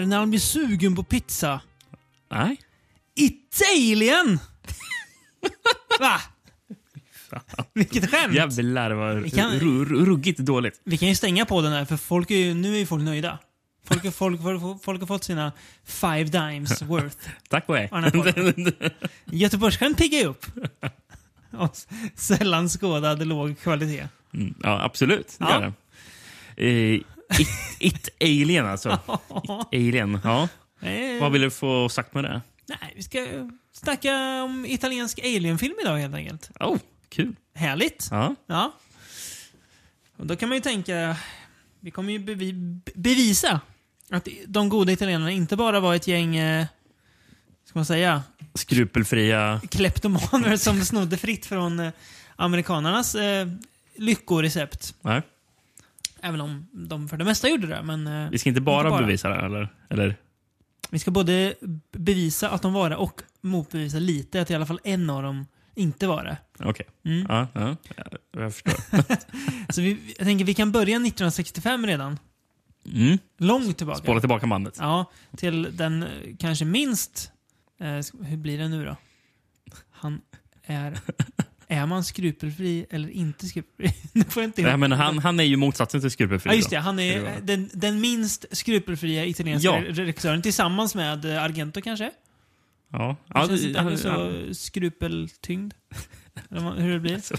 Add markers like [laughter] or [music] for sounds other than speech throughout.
ringer när han blir sugen på pizza? Nej. Italien! [laughs] Va? Vilket skämt! Jävlar vad Vi kan- ru- ru- ruggigt dåligt. Vi kan ju stänga på den här för folk är ju, nu är ju folk nöjda. Folk, har- folk, folk, folk har fått sina five dimes worth. [laughs] Tack och hej. [laughs] Göteborgsskämt piggar ju upp. Och sällan skådad låg kvalitet. Mm, ja, absolut. Det Ja. gör det. Eh, it, it Alien alltså. [laughs] It alien. Ja. Eh, Vad vill du få sagt med det? Nej, vi ska snacka om italiensk alienfilm idag helt enkelt. Oh, kul. Härligt. Ja. Ja. Och då kan man ju tänka, vi kommer ju bevi bevisa att de goda italienarna inte bara var ett gäng, eh, ska man säga, Skrupelfria. kleptomaner som snodde fritt från eh, amerikanernas eh, lyckorecept. Nej. Även om de för det mesta gjorde det. Men, eh, Vi ska inte bara, Inte bara. bevisa det, eller? eller? vi ska både bevisa att de var det och motbevisa lite att i alla fall en av dem inte var det. Okej. Mm. Ja, ja, jag förstår. [laughs] Så vi, jag tänker vi kan börja 1965 redan. Mm. Långt tillbaka. Spola tillbaka bandet. Ja, till den eh, kanske minst... Eh, hur blir det nu då? Han är... [laughs] Är man skrupelfri eller inte skrupelfri? [laughs] nu får jag inte Nej, men det. han, han är ju motsatsen till skrupelfri. Ja, just det. Han är det den, den minst skrupelfria italienska Ja. re- regissören tillsammans med eh, Argento kanske? Ja. Han Ja, känns det- inte heller så ja. skrupeltyngd. [laughs] Hur det blir. [laughs] Så-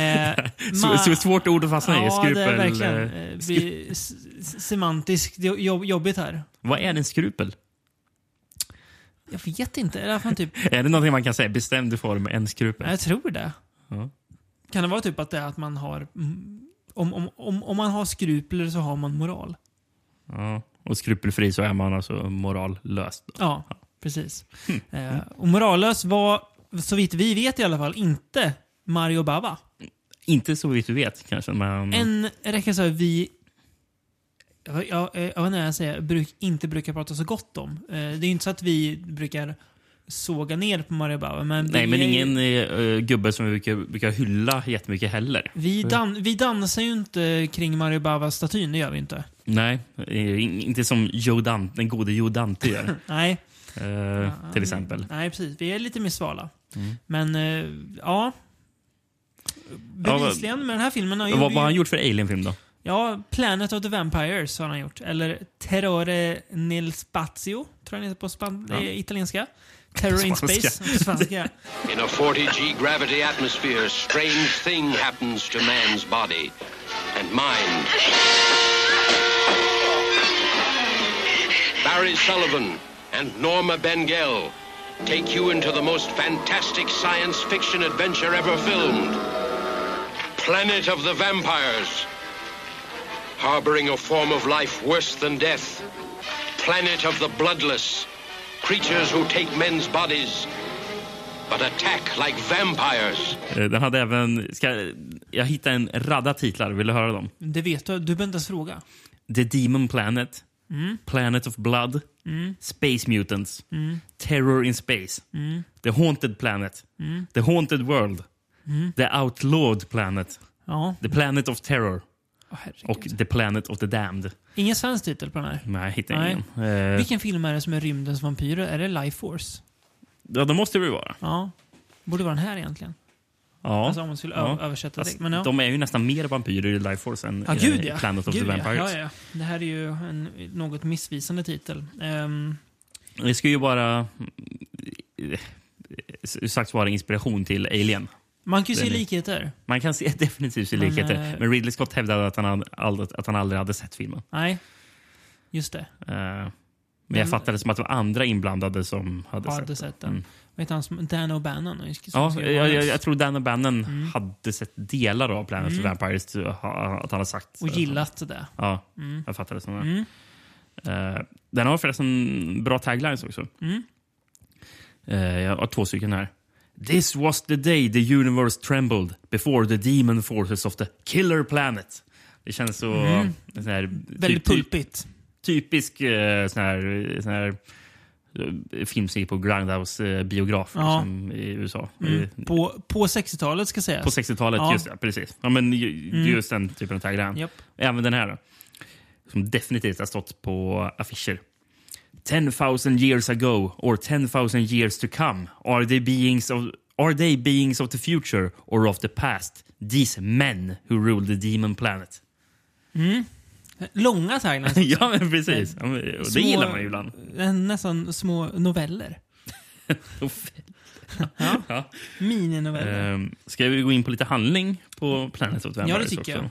Eh, Så, så svårt ord att fastna i. Ja, det är Skrupel. verkligen. eh, Eh, blir s- s- semantiskt jobb, jobbigt här. Vad är en skrupel? Jag vet inte. Är det från typ... Är det någonting man kan säga? Bestämd form, en skrupel? Jag tror det. Ja. Kan det vara typ att det är att man har... mm, Om, om, om, om man har skrupler så har man moral. Ja. Och skrupelfri så är man alltså morallös. då. Ja, precis. Hm. Eh, och morallös var, så vitt vi vet i alla fall, inte Mario Bava. Inte så vitt du vet kanske, men... En regissör vi... Jag, jag, jag vet inte jag säger, bruk, inte brukar prata så gott om. Eh, det är inte så att vi brukar såga ner på Mario Bava. Men Nej, men ingen eh, gubbe som vi brukar, brukar hylla jättemycket heller. Vi, dan, vi dansar ju inte kring Mario Bava-statyn, det gör vi inte. Nej, eh, in- inte som Joe Dante, den gode Joe Dante gör. [laughs] Nej. eh, till exempel. Nej, precis. Vi är lite mer svala. Mm. Men, eh, ja. Bevisligen med den här filmen har ju... Vad har han gjort för Alien-film då? Ja, Planet of the Vampires har han gjort. Eller Terrore nel Spazio, tror jag den heter på Ja. italienska. Terror in Space, på spanska. In a 40 G gravity atmosphere, strange thing happens to man's body and mind. Barry Sullivan and Norma Bengell take you into the most fantastic science fiction adventure ever filmed. Planet of the Vampires. Harboring a form of life worse than death. Planet of the Bloodless. Creatures who take men's bodies but attack like vampires. Eh, Den hade även... Ska, jag hittade en radda titlar. Vill du höra dem? Det vet du, du behöver inte ens fråga. The Demon Planet. Mm. Planet of Blood. Space Mutants. Terror in Space. The Haunted Planet. Mm. The Haunted World. The Outlawed Planet. Ja, The Planet of Terror. Herregud. Och The Planet of the Damned. Ingen svensk titel på den här. Nej, Nej. ingen. Eh, Vilken film är det som är rymdens vampyrer? Är det Life Force? ja, det måste det vara. Ja. Borde vara den här egentligen. Ja. Alltså om man skulle Ja. översätta Fast det. Men ja. De är ju nästan mer vampyrer i Life Force än Ja, i gud ja. Planet of Gud, the Vampires. Ja. Ja. Det här är ju en något missvisande titel. Ehm, Det ska ju bara eh, sagt vara inspiration till Alien. Man kan ju se likheter. Man kan se [laughs] definitivt se Men, likheter. eh, Men Ridley Scott hävdade att han, hade aldrig, att han aldrig hade sett filmen. Nej, just det. Eh, men Men- jag fattade som att det var andra inblandade som hade Hade sett, sett den. Mm. Heter han. Dan O'Bannon? Ja, jag, jag, jag tror Dan O'Bannon Mm. hade sett delar av Planet of the Vampires. Att han har sagt. Och gillat det. Ja, Mm. jag fattade som det. Mm. Eh, den har förresten bra taglines också. Mm. Eh, jag har två stycken här. This was the day the universe trembled before the demon forces of the killer planet. Det känns så... Mm. Sån här, Väldigt typ- pulpigt. typisk eh, sån här, sån här eh, film som gick på Grindhouse-biograf Ja. liksom, i USA. Mm. Eh, På, på 60-talet ska sägas. På 60-talet, Ja. just det. Precis. Ja, men Mm. just den typen av tagline. Japp. Även den här. Då. som definitivt har stått på affischer. 10,000 years ago or 10,000 years to come are they beings of are they beings of the future or of the past? These men who rule the demon planet. Långa taglines. [laughs] ja, men precis. Ja, men, det Små- gillar man ju ibland. eh, Nästan små [laughs] noveller. Ja. Ja. Mininoveller. Ehm, ska vi gå in på lite handling på Planet of the Ja, det tycker också?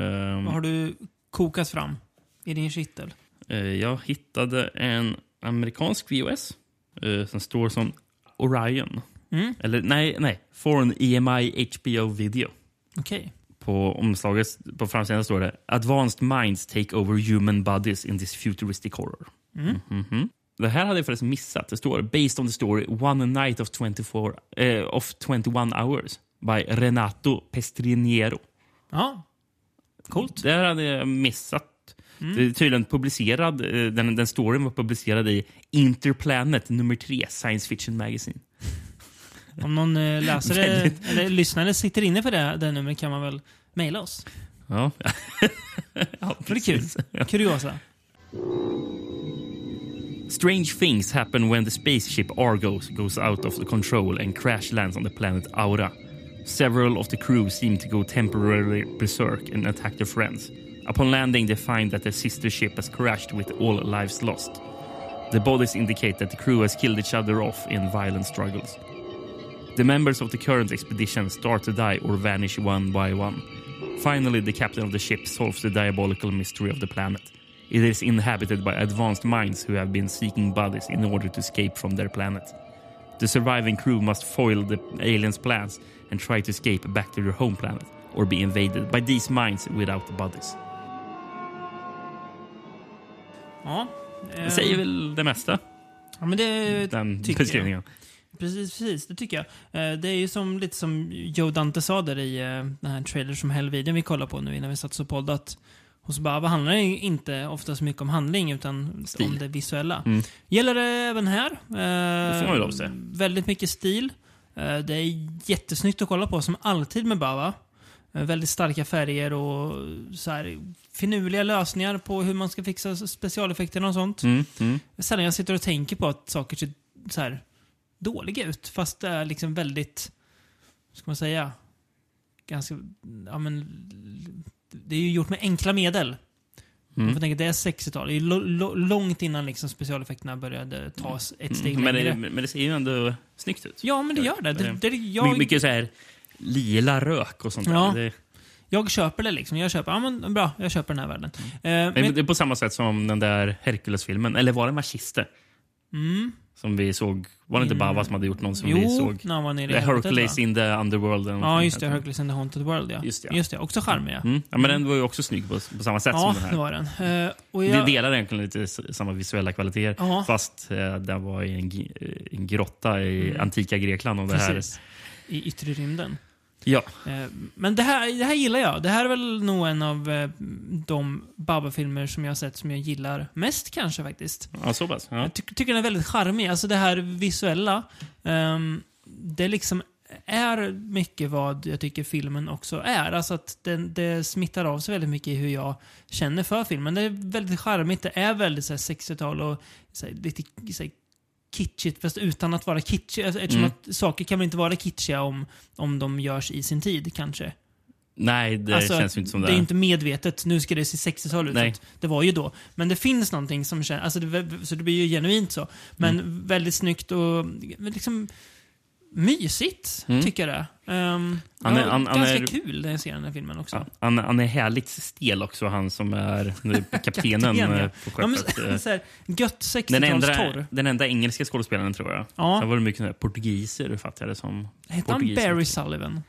Ehm, Vad har du kokat fram i din kittel? Eh, jag hittade en amerikansk VOS eh, som står som Orion. Mm. Eller nej, nej. Foreign EMI HBO Video. Okej. På omslaget på framsidan står det Advanced minds take over human bodies in this futuristic horror. Mm. Mhm. Det här hade jag förresten missat. Det står Based on the story One night of, 24, eh, of 21 hours by Renato Pestriniero. Ja. Coolt. Det här hade jag missat. Det är tydligen publicerad, eh, den, den storyn var publicerad i Interplanet nummer 3, Science Fiction Magazine. Om någon eh, läsare [laughs] eller lyssnare sitter inne för det, det numret kan man väl mejla oss. Ja, [laughs] ja det är kul. Ja. Kuriosa. Strange things happen when the spaceship Argos goes out of the control and crash lands on the planet Aura. Several of the crew seem to go temporarily berserk and attack their friends. Upon landing, they find that their sister ship has crashed with all lives lost. The bodies indicate that the crew has killed each other off in violent struggles. The members of the current expedition start to die or vanish one by one. Finally, the captain of the ship solves the diabolical mystery of the planet. It is inhabited by advanced minds who have been seeking bodies in order to escape from their planet. The surviving crew must foil the aliens' plans and try to escape back to their home planet or be invaded by these minds without the bodies. Ja. eh, Det säger väl det mesta, Ja, men det den beskrivningen. jag. Precis, precis, det tycker jag. Eh, Det är ju som, lite som Joe Dante sa där i eh, den här trailer som hell-videon vi kollar på nu innan vi satt och poddat. Hos Baba handlar det inte ofta så mycket om handling utan Stil. om det visuella. Mm. Gäller det även här. Eh, får man lov att säga. Väldigt mycket stil. Eh, det är jättesnyggt att kolla på, som alltid med Baba. Eh, väldigt starka färger och så här, finurliga lösningar på hur man ska fixa specialeffekterna och sånt. Mm, mm. Sällan jag sitter och tänker på att saker ser så här dåliga ut. Fast det är liksom väldigt, ska man säga, ganska, ja men, det är ju gjort med enkla medel. Man Mm. får tänka, det är 60-tal. Det är långt innan liksom specialeffekterna började tas ett steg Mm. Men, längre. det, men det ser ju ändå snyggt ut. Ja, men det gör det. det, det, My- jag, Mycket så här lila rök och sånt Ja. där. Det, jag köper det liksom. Jag köper, ja men bra, jag köper den här världen. Eh, men det är på samma sätt som den där Hercules-filmen. Eller var det Machiste? mm, Som vi såg. Var det inte Mm. Bava som hade gjort någon som jo, vi såg? han var nere i Hercules in the Underworld. Ja, just det. Hercules in the Haunted World, ja. Just det. Just det. Också charmig, ja. Mm. Ja, men den var ju också snygg på, på samma sätt Ja, som den här. det var den. Eh, och Det jag, delar egentligen lite samma visuella kvaliteter. Ja. Fast eh, det var i en, eh, en grotta i antika Grekland. Och det här, Mm. Precis. I yttre rymden. Ja, Eh, Men det här, det här gillar jag. Det här är väl nog en av eh, de Baba-filmer som jag har sett som jag gillar mest kanske faktiskt. ja, så pass. Ja. Jag ty tycker den är väldigt charmig. Alltså det här visuella. ehm, det liksom är mycket vad jag tycker filmen också är. Alltså att den, det smittar av sig väldigt mycket i hur jag känner för filmen. Det är väldigt charmigt. Det är väldigt så här, 60-tal och så här, lite så här, kitschigt, fast utan att vara kitschigt. Alltså, Eftersom Mm. att saker kan väl inte vara kitschiga om, om de görs i sin tid, kanske. Nej, det Alltså, känns ju inte som det. det är inte medvetet, nu ska det se 60-tal ut. Nej. Det var ju då. Men det finns någonting som känns, alltså det, så det blir ju genuint så. Men Mm. väldigt snyggt och liksom mysigt, Mm. tycker jag det um, Han är- ja, han- han Ganska är- kul när jag ser den filmen också. Han, han är härligt stel också, han som är [laughs] kaptenen ja. på skeppet. [laughs] Här, gött Den enda, 60-talstorr. den enda engelska skådespelaren tror jag. Ja. Sen var det mycket portugiser fattade jag som. Hette han. Barry Sullivan?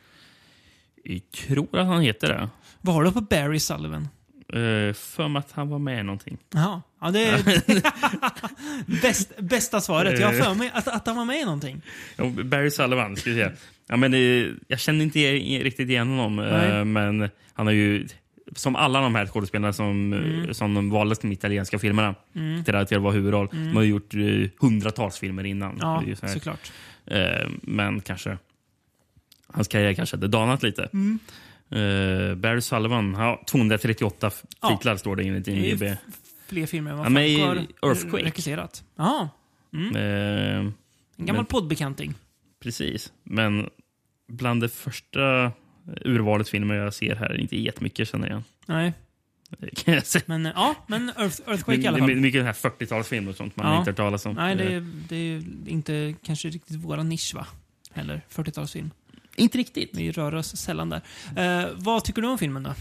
Jag tror att han heter det. Vad har du på Barry Sullivan? Uh, för mig att han var med i någonting. Jaha. Ja, det är [laughs] Bäst, bästa svaret. Jag har för mig att, att han var med i någonting. Ja, Barry Sullivan, ska vi se. Ja, men, eh, jag känner inte riktigt igen honom, eh, Nej. men han har ju som alla de här skådespelarna som, mm. som de valdes till de italienska filmerna Mm. till att vara huvudroll. De har gjort hundratals filmer innan. Ja, såklart. Men kanske hans karriär kanske hade danat lite. Mm. Uh, Barry Sullivan, ja, 238 f- Ja. titlar står det enligt Det är ju IMDb. fler filmer än vad Ja, Frank har Earthquake. regisserat. Jaha, Eh, en gammal Men- poddbekanting. precis. Men bland det första urvalet filmer jag ser här är inte jättemycket känner jag. Nej, kan jag säga. men ja, men Earth, Earthquake i Det alla är fall. mycket den här 40-talsfilm och sånt man Ja. inte hört talas om. Nej, det Eh, är, det är inte kanske riktigt våra nisch va? Heller, 40-talsfilm. Inte riktigt. Vi rör oss sällan där. Eh, vad tycker du om filmen då?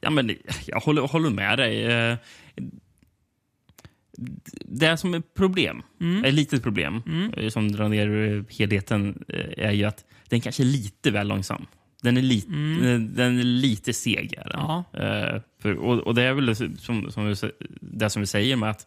Ja, men jag håller, håller med dig. Eh, Det som är problem, Mm. ett litet problem, eh, som drar ner eh, helheten, är ju att den kanske är lite väl långsam. Den är, lite, den är lite seg. Mm. Eh, för, och, och det är väl det som, som vi, det som vi säger med att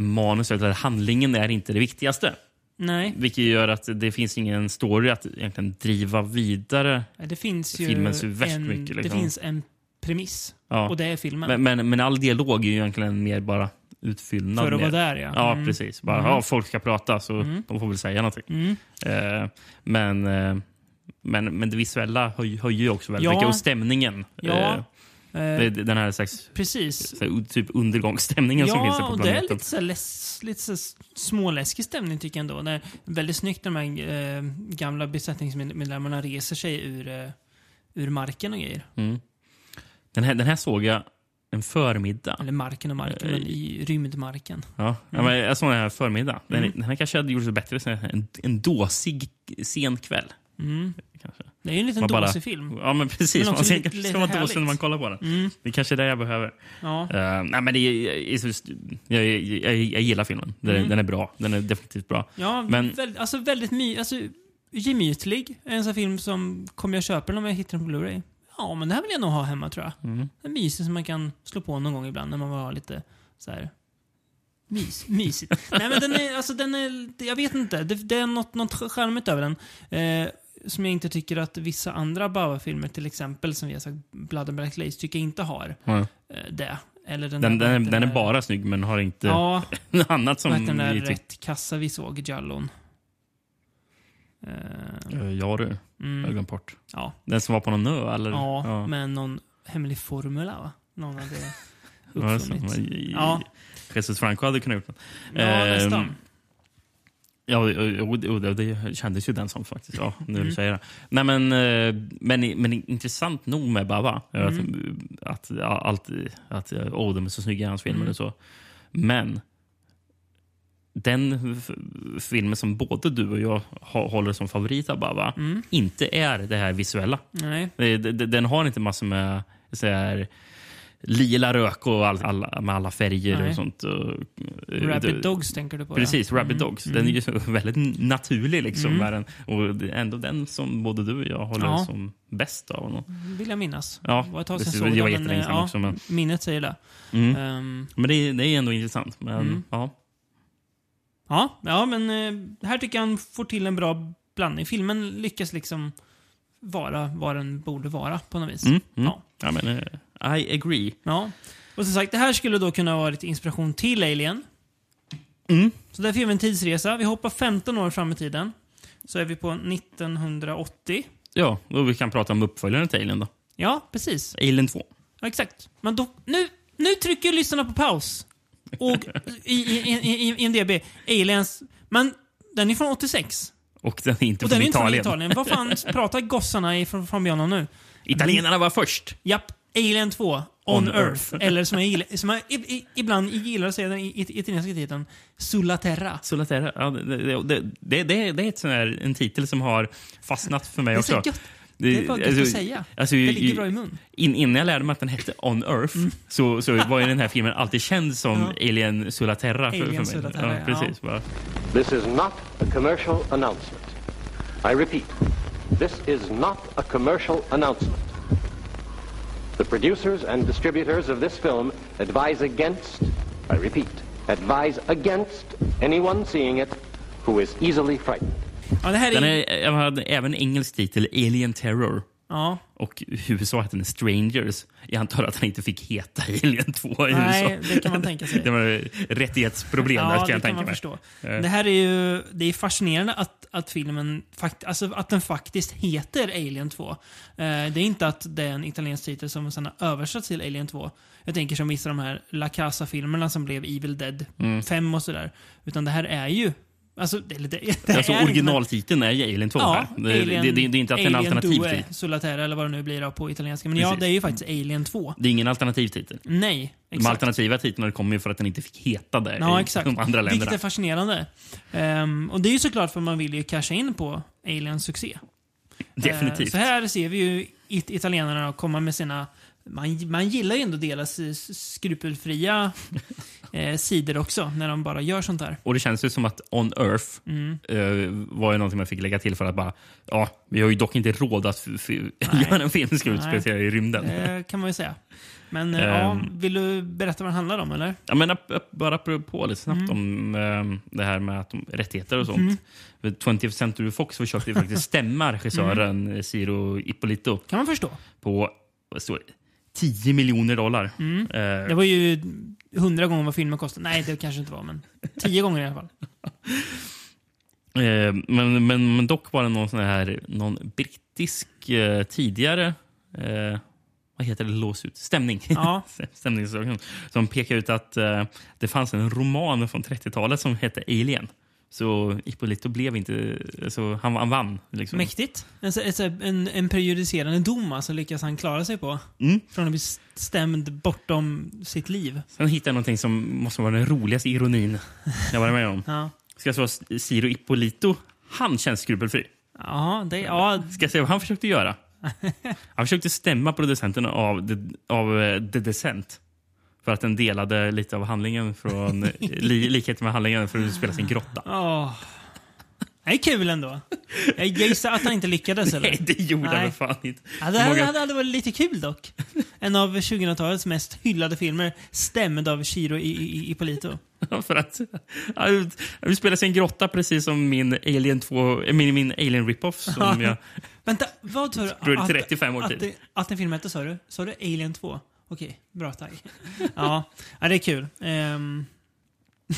manuset, eller handlingen, är inte det viktigaste. Nej, Vilket gör att det finns ingen story att egentligen driva vidare. det finns ju Filmen ser värst en, mycket, det liksom. finns en premiss. Ja. Och det är filmen. Men, men, men all dialog är ju egentligen mer bara utfyllnad. För att vara där ja. Ja, Mm. precis. Bara, Mm. ja, folk ska prata, så de får väl säga någonting. Mm. Eh, men, eh, men, men det visuella höj- höjer ju också väldigt Ja. mycket. Och stämningen. Ja. Eh, Eh, den här slags precis. här, typ undergångsstämningen som finns Ja, på och det är planeten. lite, så här läs, lite så här småläskig stämning tycker jag ändå. Det är väldigt snyggt när de här eh, gamla besättningsmedlemmarna reser sig ur, eh, ur marken och grejer. Mm. Den, här, den här såg jag en förmiddag. Eller marken och marken, Eh, men i rymdmarken. Ja, ja, men jag såg den här förmiddag. Den, Mm. den här kanske hade gjort sig bättre en, en dåsig sen kväll. Mm. Kanske. Det är ju en liten Man dåsig film. Ja, men precis. Men Man ser lite- lite ska dåsig när man kollar på den. Mm. Det är kanske är det jag behöver. Ja. Uh, nej, men det är, så- jag, jag, jag gillar filmen. Den, Mm. den är bra. Den är definitivt bra. Ja, Men- väl, alltså väldigt my, alltså, gemytlig. En sån film som, kommer jag köpa den om jag hittar den på Blu-ray? Ja, men det här vill jag nog ha hemma tror jag. Mm. En mysig som man kan slå på någon gång ibland när man ha lite så här mys, [laughs] mysigt. Nej men den är, alltså den är, jag vet inte. Det, det är något, något charmigt över den. Eh, som jag inte tycker att vissa andra Bauer-filmer, till exempel som vi har sagt, Blood and Black Lace, tycker jag inte har Ja. eh, det. Eller den, Den, där, den, den är bara snygg, men har inte Ja, [laughs] annat som hette den där rätt kassa vi såg, Jallon? Uh, ja du, jag mm, glömt bort. ja, Den som var på någon ö, eller? ja, med någon hemlig formula va? Någon hade [laughs] Ja, uppfunnit. Ja. Jesus Franco hade kunnat gjort den. Ja, Ehm, nästan. Ja, och, och, och det, kändes ju den som faktiskt. Ja, nu Mm. säger det. Nej, men, eh, men, men intressant nog med Baba. Att, Mm. att, ja, allt, att oh, de är så snygga i hans filmer Mm. och så. Men den filmen som både du och jag håller som favorit av Baba Mm. inte är det här visuella. Nej. Den har inte massor med så här, lila rök och all, alla, med alla färger Nej. och sånt. Och, eh, Rabbit det- Dogs tänker du på? Precis, ja. Rabbit Dogs. Den är ju så väldigt naturlig. Liksom, Mm. den. Och det är ändå den som både du och jag håller Ja. som bäst av honom. Vill jag minnas. Ja, det var ett tag sedan jag Det såg var den, ja, också, men- Minnet säger det. Mm. Ehm, Men det är, det är ändå intressant. Men, Mm. ja. ja, ja, men eh, här tycker jag han får till en bra blandning. Filmen lyckas liksom vara vad den borde vara på något vis. Mm, mm. Ja. Ja, men, eh, I agree. Ja. Och som sagt, det här skulle då kunna vara lite inspiration till Alien. Mm. Så därför gör vi en tidsresa. Vi hoppar 15 år fram i tiden. Så är vi på 1980. Ja, och vi kan prata om uppföljaren till Alien då. Ja, precis. Alien 2. Ja, exakt. Men då, nu, nu trycker lyssnarna på paus. Och i, i, i, i, i en DB, Aliens. Men den är från 86. Och den är inte Och från den är inte från Italien. Italien. Vad fan [laughs] pratar gossarna i från, från nu? Italienarna var först. Japp, Alien 2, On, On Earth. Earth. [laughs] Eller som jag, gillar, som jag i, i, ibland gillar att säga den italienska titeln, Sulla Terra. Ja, det, det, det, det, det, det är ett sån här, en titel som har fastnat för mig Det också. gött. Det är bara gött att säga. Alltså, Det ligger bra i mun. In, innan jag lärde mig att den hette On Earth så, så [laughs] var ju den här filmen alltid känd som Mm. Ja. Alien Solaterra för, Alien för mig. Solaterra, ja, precis. Bara. This is not a commercial announcement. I repeat, this is not a commercial announcement. The producers and distributors of this film advise against, I repeat, advise against anyone seeing it who is easily frightened. Ja, det här Den är... är, jag hade även engelsk titel, Alien Terror. Ja, Och USA hette den Strangers. Jag antar att han inte fick heta Alien 2 i Nej, USA. det kan man tänka sig. [laughs] Det var rättighetsproblem där, Ja, kan det jag kan tänka man mig. förstå. Det här är ju det är fascinerande att, att filmen fakt, alltså att den faktiskt heter Alien 2. Eh, det är inte att det är en italiensk titel som sen har översatts till Alien 2. Jag tänker som vissa av de här La Casa-filmerna som blev Evil Dead Mm. 5 och sådär. Utan det här är ju Alltså, det, [laughs] det, det Alltså, är originaltiteln är ju Alien 2 Ja, här. Det, Alien, det, det, det är inte att är en Alien alternativ 2 titel. Solitaire eller vad det nu blir på italienska. Men ja, Precis. det är ju faktiskt Alien 2. Det är ingen alternativ titel. Nej, De exakt. alternativa titlarna kommer ju för att den inte fick heta det Ja, i exakt. de andra Vilket länderna. är fascinerande. Ehm, och det är ju såklart för man vill ju casha in på Aliens succé. Definitivt. Eh, så här ser vi ju it italienarna komma med sina... Man, man gillar ju ändå deras skrupelfria [laughs] eh, sidor också, när de bara gör sånt här. Och det känns ju som att On Earth Mm. eh, var ju någonting man fick lägga till för att bara, ja, vi har ju dock inte råd att göra en film som ska utspela sig i rymden. Det kan man ju säga. Men eh, ja, Ehm. vill du berätta vad den handlar om, eller? Ja, men bara apropå lite snabbt Mm. om eh, det här med att de, rättigheter och sånt. För 20th Century Fox försökte ju faktiskt [laughs] stämma regissören Mm. eh, Ciro Ippolito Kan man förstå. på vad står det? 10 miljoner dollar. Mm. Eh, Det var ju hundra gånger vad filmen kostade. Nej, det kanske inte var, men tio gånger i alla fall. [laughs] Eh, men, men, men dock var det någon sån här någon brittisk eh, tidigare eh, vad heter det? Låsut? Stämning. Ja. [laughs] Stämningsorganisation. Som pekar ut att eh, det fanns en roman från 30-talet som hette Alien. Så Ippolito blev inte... Så han, han vann. Liksom. Mäktigt. En, en, en prejudicerande dom alltså lyckas han klara sig på. Mm. Från att bli stämd bortom sitt liv. Sen hittade jag någonting som måste vara den roligaste ironin jag varit med om. Ja. Ska jag säga Ciro Ippolito, han känns skrupelfri. Ja, det, ja, Ska jag säga vad han försökte göra? [laughs] Han försökte stämma producenten av The, av eh, The Descent. För att den delade lite av handlingen från [laughs] li, likhet med handlingen för att spela sin grotta. åh. Det är kul ändå. Jag gissar att han inte lyckades [laughs] eller? Nej, det gjorde han Nej. väl fan inte. Ja, det hade, många- hade, hade varit lite kul dock. En av 2000-talets mest hyllade filmer, stämd av Chiro I- I- Ippolito. [laughs] för att han han spelar sin grotta precis som min Alien 2, eh, min, min Alien Rip-Off som jag Vänta, vad sa du? Drog Att- 35 år att, tid. det- Att en film hette, sa du? Sa du Alien 2? Okej, bra tack. Ja, ja det är kul. Ehm,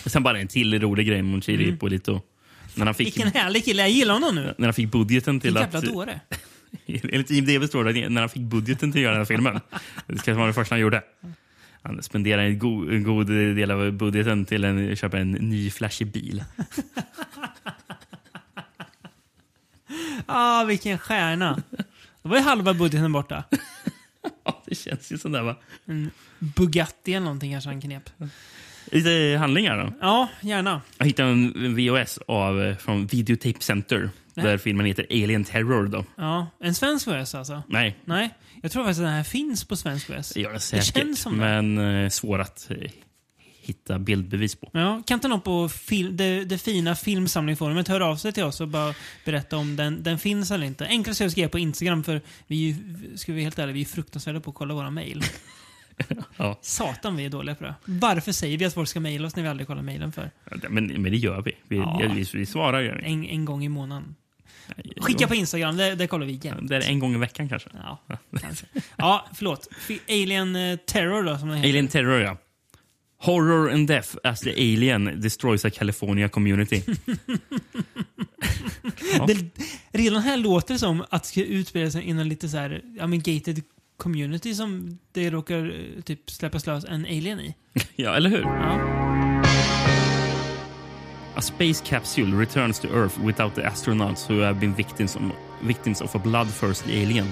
Sen bara en till rolig grej med Ciro Ippolito. När han, fick, vilken härlig kille, jag gillar honom nu. när han fick budgeten till Vilken att... jävla dåre. [laughs] Enligt IMDB står det när han fick budgeten till att göra den här filmen. Det kanske var det första han gjorde. Han spenderade en god, en god del av budgeten till att köpa en ny flashig bil. [laughs] Ah, vilken stjärna. Då var ju halva budgeten borta. [laughs] Ja, det känns ju sådär va. En Bugatti eller någonting kanske han knep. Lite handlingar då. Ja, gärna. Jag hittade en VHS av, eh, från Videotape Center. Där filmen heter Alien Terror. Då. Ja, en svensk VHS alltså? Nej, Nej, jag tror faktiskt att den här finns på svensk VHS. det den säkert. känns som det. men eh, svår att eh, hitta bildbevis på. Ja, kan inte någon på fil det, det fina filmsamlingforumet höra av sig till oss och bara berätta om den, den finns eller inte? Enklast är att skriva på Instagram för vi ska vi vara helt ärliga, vi är fruktansvärda på att kolla våra mejl. [laughs] Ja, Satan vi är dåliga på det. Varför säger vi att folk ska mejla oss när vi aldrig kollar mejlen för? men, men det gör vi. Vi, Ja. vi, vi svarar ju. En, en gång i månaden. Skicka på Instagram, det, det kollar vi jämt. Det är en gång i veckan kanske. Ja, kanske. Ja, förlåt. Alien eh, Terror då, som. Alien Terror, ja. Horror and death as the alien destroys a California community. [laughs] Ja. Det, redan här låter det som att det ska utspela sig inom lite så här, ja men gated community som det råkar eh, typ släppas lös en alien i. [laughs] ja, eller hur? Ja. A space capsule returns to Earth without the astronauts who have been victims of, victims of a bloodthirsty alien.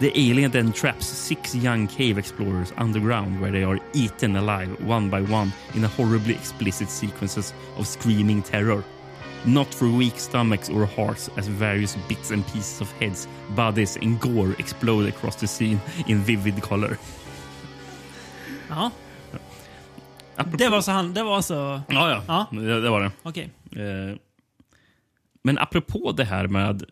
The alien then traps six young cave explorers underground where they are eaten alive one by one in a horribly explicit sequences of screaming terror. Not for weak stomachs or hearts as various bits and pieces of heads, bodies and gore explode across the scene in vivid color. ja. Apropå- Det var så han, det var så... Ja, ja. Ja. Det, det var det. Okej. Eh, Men apropå det här med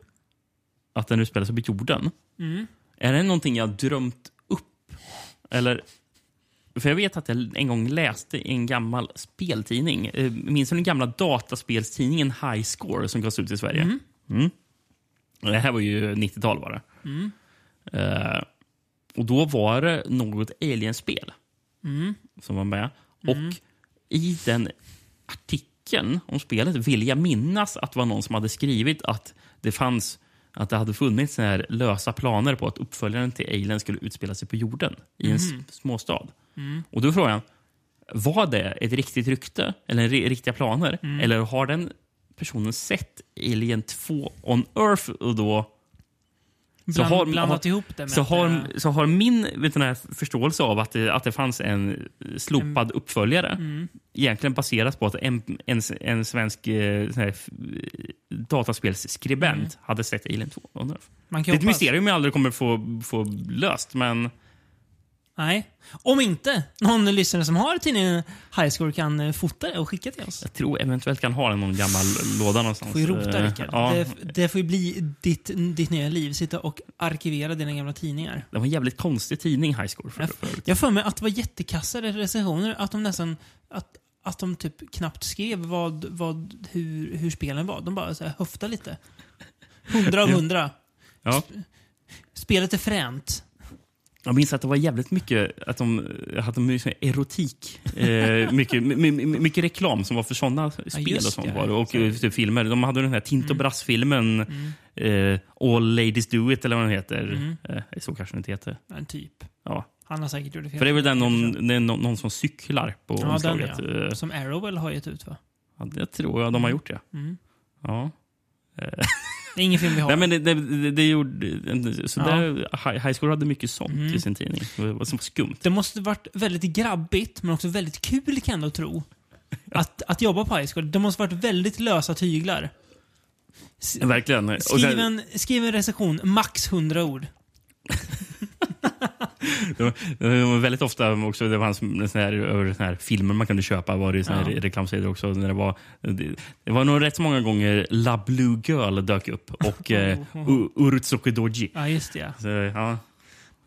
att den utspelar sig på jorden. Mm. Är det någonting jag drömt upp? Eller... För jag vet att jag en gång läste i en gammal speltidning. Eh, Minns du den gamla dataspelstidningen High Score som gavs ut i Sverige? Mm. Det här var ju 90-tal bara. Eh, och då var det något Alien-spel Mm. som var med. Och i den artikeln om spelet vill jag minnas att det var någon som hade skrivit att det fanns att det hade funnits så här lösa planer på att uppföljaren till Alien skulle utspela sig på jorden i en s- småstad. Mm. Och då är frågan, var det ett riktigt rykte eller riktiga planer? Mm. Eller har den personen sett Alien 2 on Earth och då Bland, har- blandat har- ihop det så har, det- så har min förståelse av att det, att det fanns en slopad uppföljare Mm. egentligen baserat på att en, en, en svensk eh, f- dataspelsskribent hade sett Alien 2 on Earth. man Det kan är ett mysterium jag aldrig kommer få, få löst, men Nej. Om inte någon lyssnare som har tidningen High Score kan eh, fota det och skicka till oss. jag tror eventuellt kan ha den i någon gammal låda någonstans. får ju rota, Eh, Rickard. Ja, Det, det får ju bli ditt, ditt nya liv. Sitta och arkivera dina gamla tidningar. det var en jävligt konstig tidning, High Score. För, Jag, förut. jag får mig att det var jättekassade recensioner. Att de nästan... Att, att de typ knappt skrev vad, vad, hur, hur spelen var. De bara så här höftade lite. 100 av 100. Ja. Spelet är fränt. Jag minns att det var jävligt mycket att de hade mycket erotik. Eh, mycket, my, my, mycket reklam som var för såna spel just och sånt. Var det. Och eh, typ filmer. De hade den här Tinto Mm. Brass-filmen eh, All Ladies Do It, eller vad den heter. Mm. Eh, så kanske den inte heter. En typ. Ja. Han har säkert gjort det fel. För det är väl den någon, är någon, någon som cyklar på Ja, den omslaget. ja. Eh, Som Arrowell har gett ut va? ja, det tror jag de har gjort, ja. Mm. ja. [laughs] Det är ingen film vi har. Nej, men det, det, det, gjorde, så där, High High School hade mycket sånt Mm. i sin tidning. Det var skumt. Det måste varit väldigt grabbigt, men också väldigt kul kan jag ändå tro. Att, att jobba på high school. Det måste varit väldigt lösa tyglar. S- Verkligen. Skriv en, skriv en recension, max 100 ord. [laughs] Det var väldigt ofta också, det fanns sån här, över sån här filmer man kunde köpa var det sån här Ja. reklamsidor också. När det, var, det, det var nog rätt så många gånger La Blue Girl dök upp och eh, U- Urutsuki Doji. Ja, just det. Ja. Så, ja,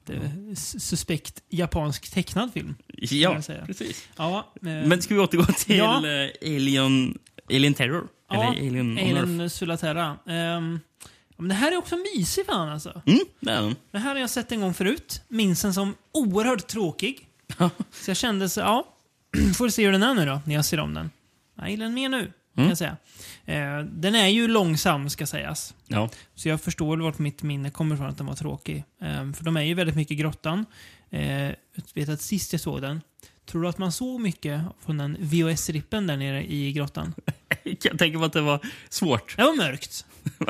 Det suspekt japansk tecknad film. ja precis. Ja, eh, Men ska vi återgå till Ja. eh, Alien, Alien Terror? ja, Eller Alien? Alien Sulaterra. Ehm, ja, men det här är också mysig fan alltså. Mm, det är den. Det här har jag sett en gång förut. Minns den som oerhört tråkig. Så jag kände så, ja, [clears throat] får se hur den är nu då, när jag ser om den. Jag gillar den mer nu, kan Mm. jag säga. Eh, den är ju långsam, ska sägas. Ja. Så jag förstår vart mitt minne kommer ifrån att den var tråkig. Eh, för de är ju väldigt mycket i grottan. Eh, jag vet att sist jag såg den, tror du att man såg mycket från den VHS-rippen där nere i grottan? [laughs] Jag tänker på att det var svårt. Det var mörkt. [laughs]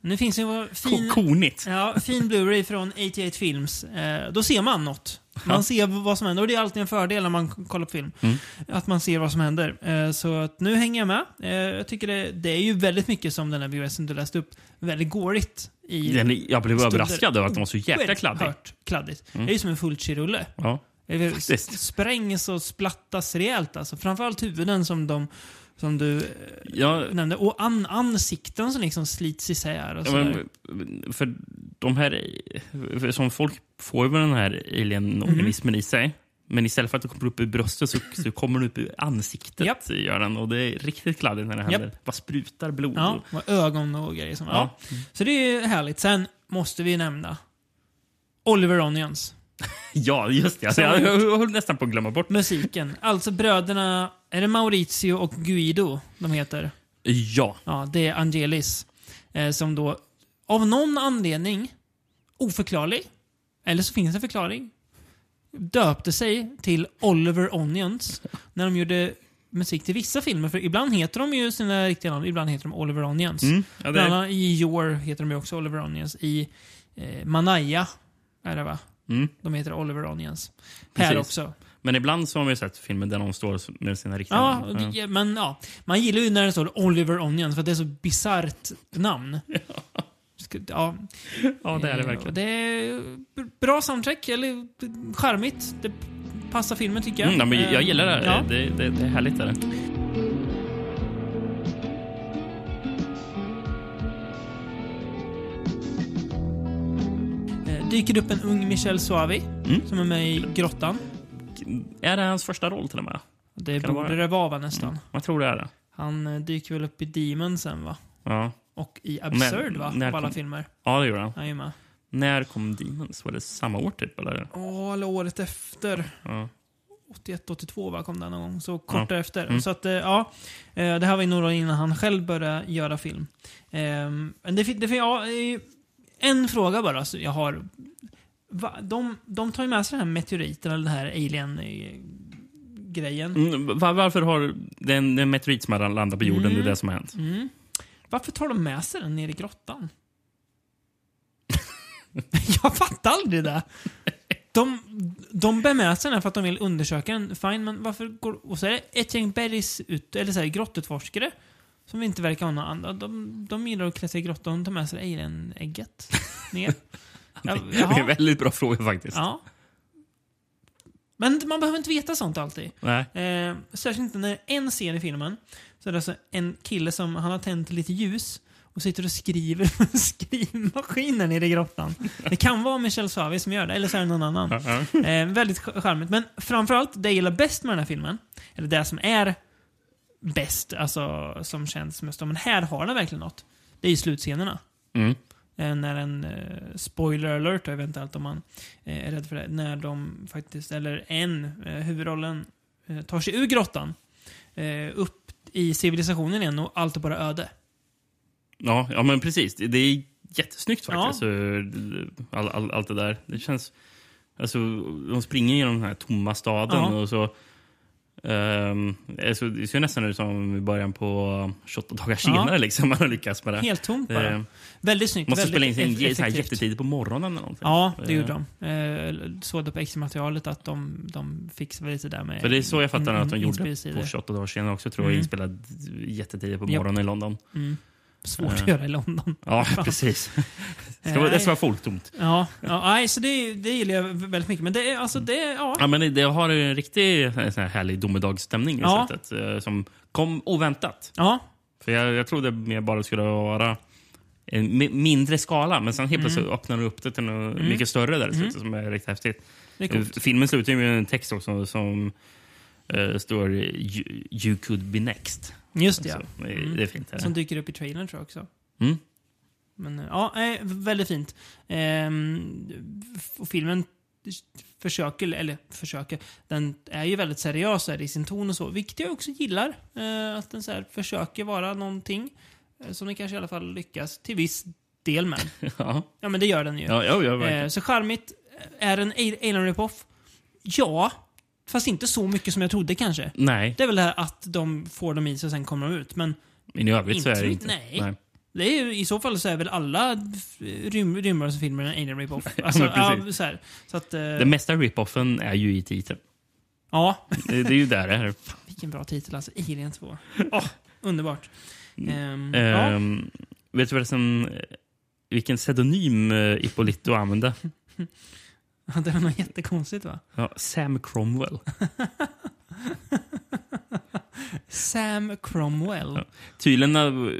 Nu finns ju en fin... Ko- Konigt. Ja, fin Blu-ray från 88 Films. Eh, då ser man något. Man Ja. ser vad som händer. Och det är alltid en fördel när man kollar på film. Mm. Att man ser vad som händer. Eh, så att nu hänger jag med. Eh, jag tycker det, det är ju väldigt mycket som den här VHSen du läste upp. Väldigt gårigt. I Den, jag blev överraskad över att den var så jäkla kladdig. Oerhört kladdigt. Det är ju som en Fulci-rulle. Ja. Det Faktiskt. sprängs och splattas rejält alltså. Framförallt huvuden som de som du eh, Ja, nämnde. Och an, ansikten som liksom slits isär och Ja, men, för de här... För som folk får ju den här alien-organismen Mhm. i sig. Men istället för att det kommer upp ur bröstet så, så kommer det upp ur ansiktet. Japp. Gör den, och det är riktigt kladdigt när det händer. Japp. Bara sprutar blod. Ja, och ögon och grejer. Som, ja. Ja. Så det är härligt. Sen måste vi nämna Oliver Onions. [laughs] ja, just det. Alltså, jag, jag höll nästan på att glömma bort. Musiken. Alltså bröderna, är det Maurizio och Guido de heter? Ja. Ja, det är Angelis. Eh, som då av någon anledning, oförklarlig, eller så finns det en förklaring, döpte sig till Oliver Onions när de gjorde musik till vissa filmer. För ibland heter de ju sina riktiga namn, ibland heter de Oliver Onions. Mm. ja Bland annat i Your heter de ju också Oliver Onions. I eh, Manaya är det va? mm. De heter Oliver Onions. Här Precis. också. Men ibland så har man ju sett filmer där de står med sina riktiga Ja, namn. det- men ja. Man gillar ju när det står Oliver Onions för att det är så bisarrt namn. [laughs] Ja, ja, det är det Eh, verkligen. Det är bra soundtrack, eller charmigt. Det passar filmen tycker jag. Mm, ja, men jag Eh, gillar det. Ja. Det, det, det är härligt. Är det. Eh, Dyker upp en ung Michel Suavi Mm. som är med i Grottan. Är det hans första roll till och med? Det Kan borde det vara va, nästan. Jag tror det är det. Han eh, dyker väl upp i Demon sen va? Ja, Och i Absurd va? när På alla kom- filmer. ja det gjorde han. Han är med. När kom Demons? Var det samma år typ? Eller? Ja, eller året efter. Ja. 81, 82 va, kom den någon gång. Så kort Ja. därefter. Mm. Så att, eh, ja. eh, Det här var ju några år innan han själv började göra film. Ehm, Men det, det, ja, en fråga bara. Så jag har. Va, de, de tar ju med sig den här meteoriten, eller den här alien-grejen. Mm, var, varför har den, den meteorit som har landat på jorden, Mm. det är det som har hänt? Mm. Varför tar de med sig den ner i grottan? [laughs] jag fattar aldrig det. De, de bär med sig den för att de vill undersöka den. Fine, men varför går... Och så är det ett gäng bergs ut, eller så här, grottutforskare som inte verkar ha några andra. De, de gillar att klä sig i grottan och tar med sig alien-ägget ner. [laughs] Ja, Det är en väldigt bra fråga faktiskt. ja. Men man behöver inte veta sånt alltid. Eh, särskilt inte när en scen i filmen så är det alltså en kille som han har tänt lite ljus och sitter och skriver på [laughs] skrivmaskinen nere i grottan. Det kan vara Michel Suave som gör det, eller så är det någon annan. Eh, väldigt ch- charmigt. Men framförallt, det jag gillar bäst med den här filmen, eller det som är bäst, alltså som känns mest men här har den verkligen något. Det är ju slutscenerna. Mm. Eh, när en uh, spoiler alert, eventuellt om man eh, är rädd för det, när de faktiskt, eller en, huvudrollen, eh, tar sig ur grottan, eh, upp i civilisationen igen och allt är bara öde. Ja, ja, men precis. Det, är jättesnyggt Ja. faktiskt. så All, all, allt det där. Det känns... Alltså, de springer genom den här tomma staden Ja. och så... Um, alltså, det ser nästan ut som i början på 28 dagar senare. Liksom, man har lyckats med det. Helt tomt bara. Eh, väldigt snyggt. måste väldigt spela in sin så här jättetidigt på morgonen eller någonting. Ja, det Eh, gjorde de. Eh, såg det på extra-materialet att de, de fixade lite där med För det är så jag fattar in- att de gjorde på 28 dagar senare också. Tror jag Mm. inspelad jättetidigt på morgonen i London. Mm. Svårt att Eh. göra i London. [laughs] Ja, precis. Det ska, vara- det ska vara folktomt. Ja, ja nej, så det, det gillar jag väldigt mycket. Men det alltså, det ja. Ja, men det, det har en riktig eh, härlig domedagsstämning i Ja. sättet. eh, Som kom oväntat. Ja, För jag, jag trodde mer bara skulle vara en mi- mindre skala, men sen helt plötsligt öppnar du upp det till något mycket större där i slutet som är riktigt häftigt. det. Filmen slutar med en text också som eh, står you could be next. Just det, ja. Så, det, är- det är fint. Här. Som dyker upp i trailern tror jag också. Mm. Men eh, ja, eh, väldigt fint. Ehm, och filmen försöker, eller försöker, den är ju väldigt seriös i sin ton och så. Vilket jag också gillar. Eh, att den så här försöker vara någonting eh, som den kanske i alla fall lyckas till viss del med. [laughs] Ja, Ja, men det gör den ju. ja, ja, ja. Eh, så charmigt. Är en Alien Rip-Off? Ja. Fast inte så mycket som jag trodde kanske. Nej, Det är väl det här att de får dem i sig och sen kommer de ut. Men men i övrigt så inte är så det mycket- inte. nej. det är ju, i så fall så är väl alla rym, rymdvarelsefilmer en Alien Rip-Off. [laughs] Alltså, ja, så här. Så att, eh, Den mesta rip-offen är ju i titeln. ja, Det, det är ju där det är. [laughs] vilken bra titel alltså. Alien 2. Åh, [laughs] underbart. Ehm, ja. Ehm, Vet du vad det som, vilken pseudonym eh, Ippolito använde? [laughs] Det var nog jättekonstigt va? Ja, Sam Cromwell. Sam Cromwell. Ja. Tydligen, eh,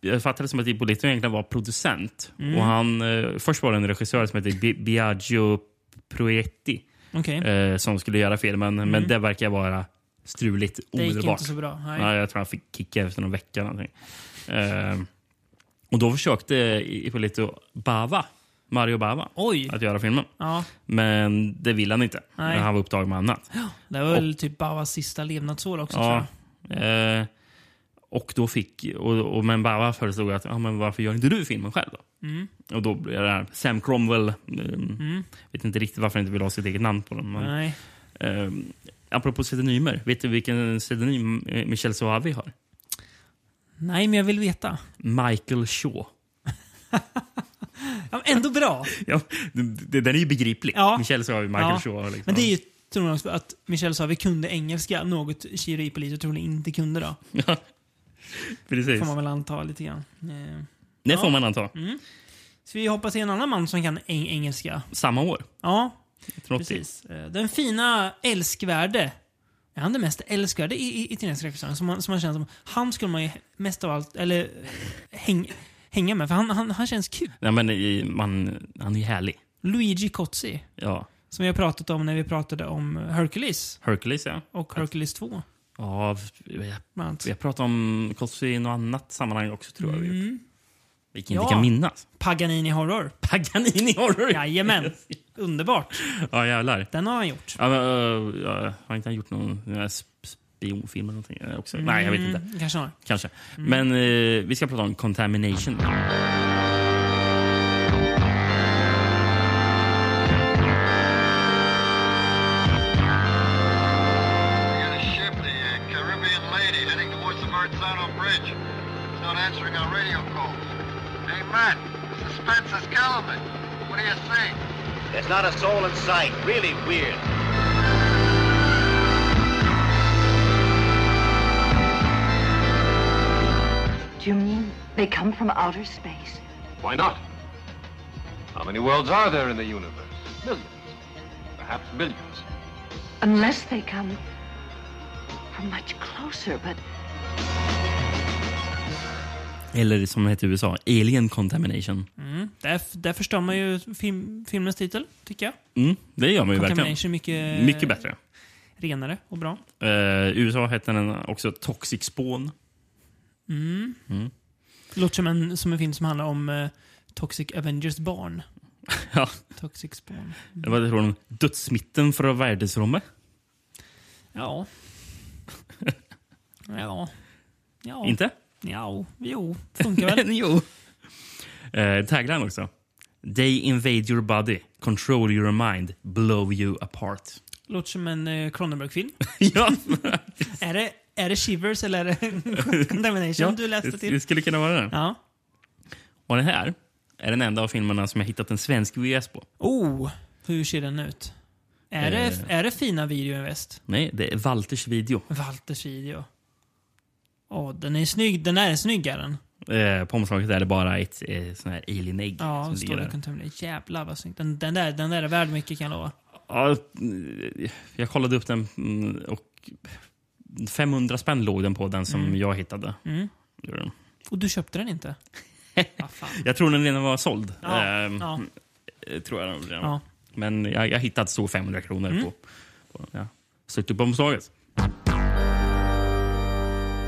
jag fattade det som att Ippolito egentligen var producent. Mm. Och han, eh, först var det en regissör som hette Bi- Biagio Proietti Okej. eh, som skulle göra filmen, men det verkar vara struligt Det gick omedelbart. inte så bra. Nej. Ja, jag tror han fick kicka efter någon vecka. eller Någonting. Eh, och då försökte Ippolito Bava, Mario Bava, Oj! att göra filmen. Ja, Men det ville han inte. Nej. Han var upptagen med annat. det var väl typ Bavas sista levnadsår också tror Ja. jag. Eh, och då fick... Och, och, men Bava föreslog att ja, men varför gör inte du filmen själv då? Mm. Och då blev det här Sam Cromwell. Eh, Vet inte riktigt varför han inte vill ha sitt eget namn på den. Men, Nej. eh, apropå pseudonymer. Vet du vilken pseudonym eh, Michel Soavi har? Nej, men jag vill veta. Michael Shaw. [laughs] Ja, men ändå bra. [laughs] Ja, den är ju begriplig. Ja. Michel Soavi, Michael Ja. Shaw. Liksom. Men det är ju också att Michel sa att vi kunde engelska, något Chiro Ippolito troligen inte kunde då. [laughs] Ja, precis. Får man väl anta lite grann. Eh, Det Ja. får man anta. Så vi hoppas se en annan man som kan eng engelska. Samma år. Ja, 1980. precis. Eh, Den fina älskvärde. Är han det mest älskvärde i, i, italienska regissören? Som man, som man känner som, han skulle man ju mest av allt, eller häng, hänga med, för han, han, han känns kul. Nej, men i- man, han är härlig. Luigi Cozzi, Ja. som vi har pratat om när vi pratade om Hercules Hercules, ja. och Hercules 2. Ja, vi, bland annat. vi har pratat om Cosby i något annat sammanhang också, tror jag. Mm. Vilken Ja. inte kan minnas. Paganini Horror. Paganini Horror! Jajamän. [laughs] Underbart. Ja, jävlar. Den har han gjort. Ja, men, uh, ja, har inte han gjort någon sp- spionfilm eller någonting? Också? Nej, jag vet inte. Mm, kanske har. Kanske. Men eh, vi ska prata om contamination. Suspense is. What do you think? There's not a soul in sight. Really weird. You mean they come from outer space? Why not? How many worlds are there in the universe? Millions. Perhaps billions. Unless they come from much closer, but Eller som det heter i USA, Alien Contamination. Mm. Där, där förstår man ju film, filmens titel, tycker jag. Mm, det gör man ju verkligen. Mycket, Mycket bättre. renare och bra. Eh, USA hette den också Toxic Spawn. Det låter som en, som en film som handlar om eh, Toxic Avengers barn. [laughs] ja, Toxic Spawn. det var från dödsmitten från världsrummet. Ja. [laughs] ja. Ja. Inte? Ja. Jo. Funkar väl. [laughs] jo. Eh, tagline också. They invade your body, control your mind, blow you apart. Låter som en eh, Cronenberg-film. ja, Är det, är det Shivers eller är det [laughs] Contamination du läste det, till? det skulle kunna vara det. Ja. Och den här är den enda av filmerna som jag hittat en svensk VS på. Oh, hur ser den ut? Är, det, Eh. är det fina videoinvest? Nej, det är Walters video. Walters video. Åh, den är snygg. Den är snyggare. Eh, på omslaget är det bara ett eh, sån här alien-ägg Ja, som står det. Contamination. Jävlar vad snyggt. Den, den, där, den där är värd mycket kan jag lova. Ja, jag kollade upp den mm, och 500 spänn låg den på den som jag hittade. Mm. Och du köpte den inte? [laughs] Jag tror den redan var såld. Ja, Ehm, ja. eh, Tror jag redan. Ja. Men jag, jag hittade så 500 kronor Mm. på, på ja. Sökte upp omslaget.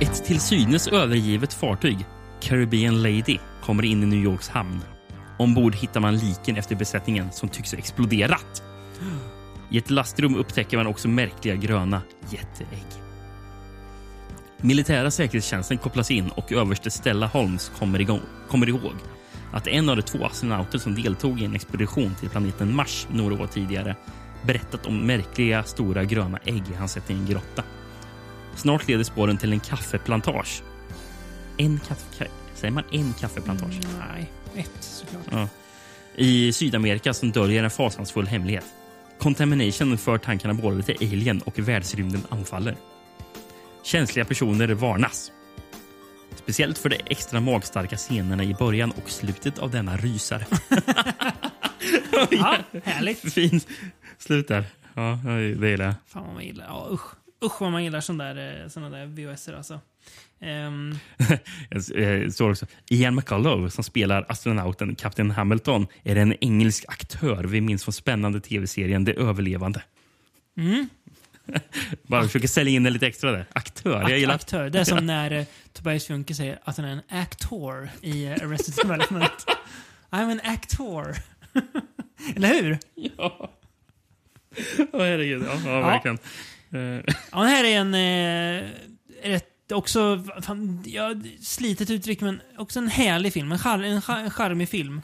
Ett till synes övergivet fartyg, Caribbean Lady, kommer in i New Yorks hamn. Ombord hittar man liken efter besättningen som tycks ha exploderat. I ett lastrum upptäcker man också märkliga gröna jätteägg. Militära säkerhetstjänsten kopplas in och överste Stella Holmes kommer, igång, kommer ihåg att en av de två astronauter som deltog i en expedition till planeten Mars några år tidigare berättat om märkliga stora gröna ägg han sett i en grotta. Snart leder spåren till en kaffeplantage. En kaffe... Säger man en kaffeplantage? Nej, ett såklart. Ja. I Sydamerika som döljer en fasansfull hemlighet. Contamination för tankarna både till alien och världsrymden anfaller. Känsliga personer varnas. Speciellt för de extra magstarka scenerna i början och slutet av denna rysare. [laughs] Ja, härligt. Fint slut där. Ja, det gillar jag. Fan vad man gillar. Ja, usch. Usch vad man gillar sådana där, eh, såna där VHS alltså. [laughs] Det står också Ian McCullough som spelar astronauten Captain Hamilton är en engelsk aktör vi minns från spännande tv-serien Det överlevande. Mm. [laughs] Bara försöker sälja in det lite extra där. Aktör. Jag gillar aktör. Det är som när eh, Tobias Funke säger att han är en actor i eh, Arrested Development. [laughs] I'm an actor. [laughs] Eller hur? Ja. Åh, herregud. Ja, ja, verkligen. Eh, Ja, här är en... Eh, rätt, också... Fan, jag slitet uttryck, men också en härlig film. En, char, en, char, en charmig film.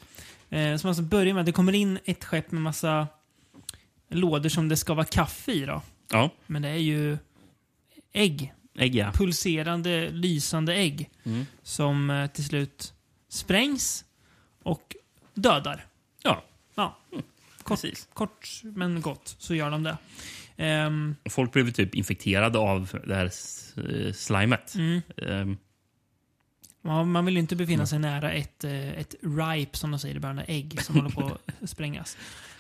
Eh, som alltså börjar med att det kommer in ett skepp med massa lådor som det ska vara kaffe i. Då. Ja, Men det är ju ägg. ägg ja. Pulserande, lysande ägg. Mm. Som eh, till slut sprängs och dödar. Ja, Ja. Kort, precis. kort men gott så gör de det. Ehm, Folk blev typ infekterade av det här slimet. mm. Ja, man vill ju inte befinna sig nära ett, eh, ett ripe, som de säger i början, ägg som håller på att [laughs] sprängas.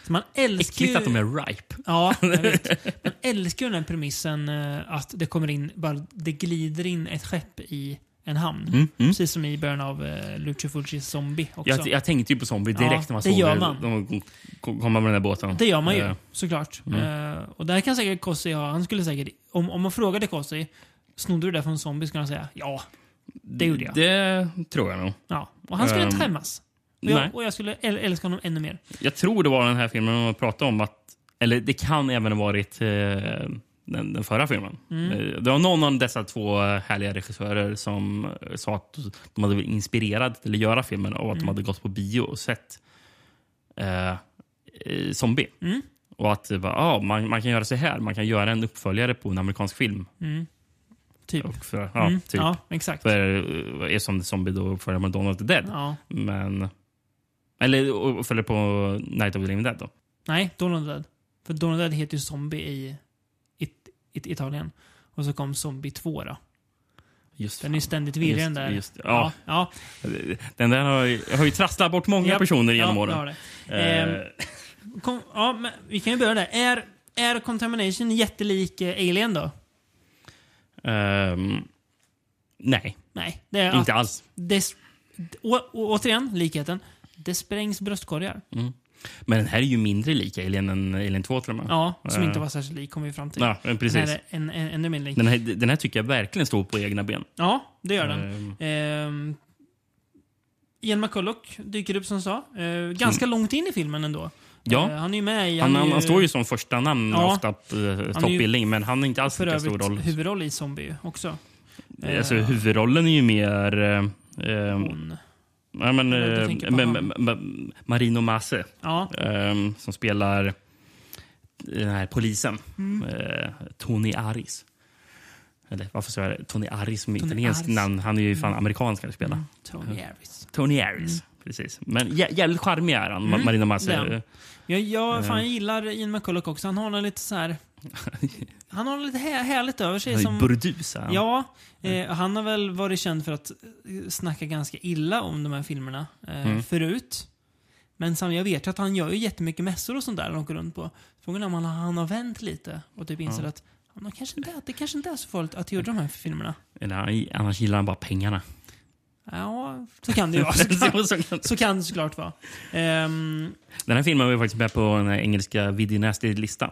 Så man älskar Äckligt att de är ripe. Ja, jag vet. [laughs] Man älskar ju den här premissen eh, att det kommer in, bara det glider in ett skepp i en hamn. Mm, mm. Precis som i början av uh, Lucio Fulcis Zombie också. Jag, jag tänkte ju på zombie direkt Ja, när man det såg gör det. man. De kom komma med den där båten. Det gör man ju, såklart. Mm. Eh, och där kan säkert Kossi ha, han skulle säkert, om, om man frågade Kossi, snodde du det från Zombie? Skulle han säga ja. Det gjorde jag. Det tror jag nog. Ja. Och han skulle inte Ehm, skämmas. Och nej. jag, och jag skulle äl- älska honom ännu mer. Jag tror det var den här filmen man pratade om att... Eller det kan även ha varit eh, den, den förra filmen. Mm. Eh, Det var någon av dessa två härliga regissörer som eh, sa att de hade blivit inspirerade till att göra filmen av att Mm. de hade gått på bio och sett eh, eh, Zombie. Mm. Och att var, ah, man, man kan göra så här. Man kan göra en uppföljare på en amerikansk film. Typ. Och för, ja, Mm. typ. Ja, exakt. För är som Zombie då med Dawn of the Dead. Ja. Men... Eller uppföljare på Night of the Living Dead då. Nej, Dawn of the Dead. För Dawn of the Dead heter ju Zombie i, i, i Italien. Och så kom Zombie 2 då. Just Den är ju ständigt virrig den där. just- ja. ja. Den där har, ju- har ju trasslat bort många Japp. personer genom ja, åren. det. Eh, Ehm, kom, ja, men vi kan ju börja där. Är, är Contamination jättelik eh, Alien då? Ehm, nej, Nej. Det är inte alls. Det, å, återigen, likheten. Det sprängs bröstkorgar. Men den här är ju mindre lik Alien än Alien 2 till och med. Ja, som Eh, inte var särskilt lik kom vi fram till. Ja, precis. Den här är en, en, ännu mer lik. Den här, den här tycker jag verkligen står på egna ben. Ja, det gör den. Ehm, Ehm, Ian McCulloch dyker upp som sa. Eh, ganska långt in i filmen ändå. Ja. Eh, han är ju med i... han, är han, han står ju som första namn Ja. ofta på eh, ju toppbildning, men han har inte alls lika stor roll. huvudroll i Zombie också. Alltså, Eh, huvudrollen är ju mer... Eh, eh, hon, ja, men, eh, han. men- men- Marino Masse. ja, Ehm, som spelar den här polisen. Mm. Eh, Tony Aris. Eller varför sa jag? Tony Aris som Tony Aris. namn. Han är ju fan amerikansk ska spela. Mm. Tony Harris. Tony Aris. Precis. Men jä jävligt charmig är han, Mm, är Masse. han. Jag, jag, Eh. fan, jag gillar Ian McCulloch också. Han har något lite så här... [laughs] Han har lite här, härligt över sig. Han är Som, burdus. han. Ja, eh, han har väl varit känd för att eh, snacka ganska illa om de här filmerna eh, Mm. förut. Men sam, jag vet ju att han gör ju jättemycket mässor och sånt där han åker runt på. Frågan är om han, han har vänt lite och typ inser att men kanske inte, det kanske inte är så farligt att göra de här filmerna. Eller, annars gillar han bara pengarna. Ja, så kan det ju vara. [laughs] Så kan- Så kan det såklart vara. Ehm, den här filmen var faktiskt med på den engelska Video Nasty-listan.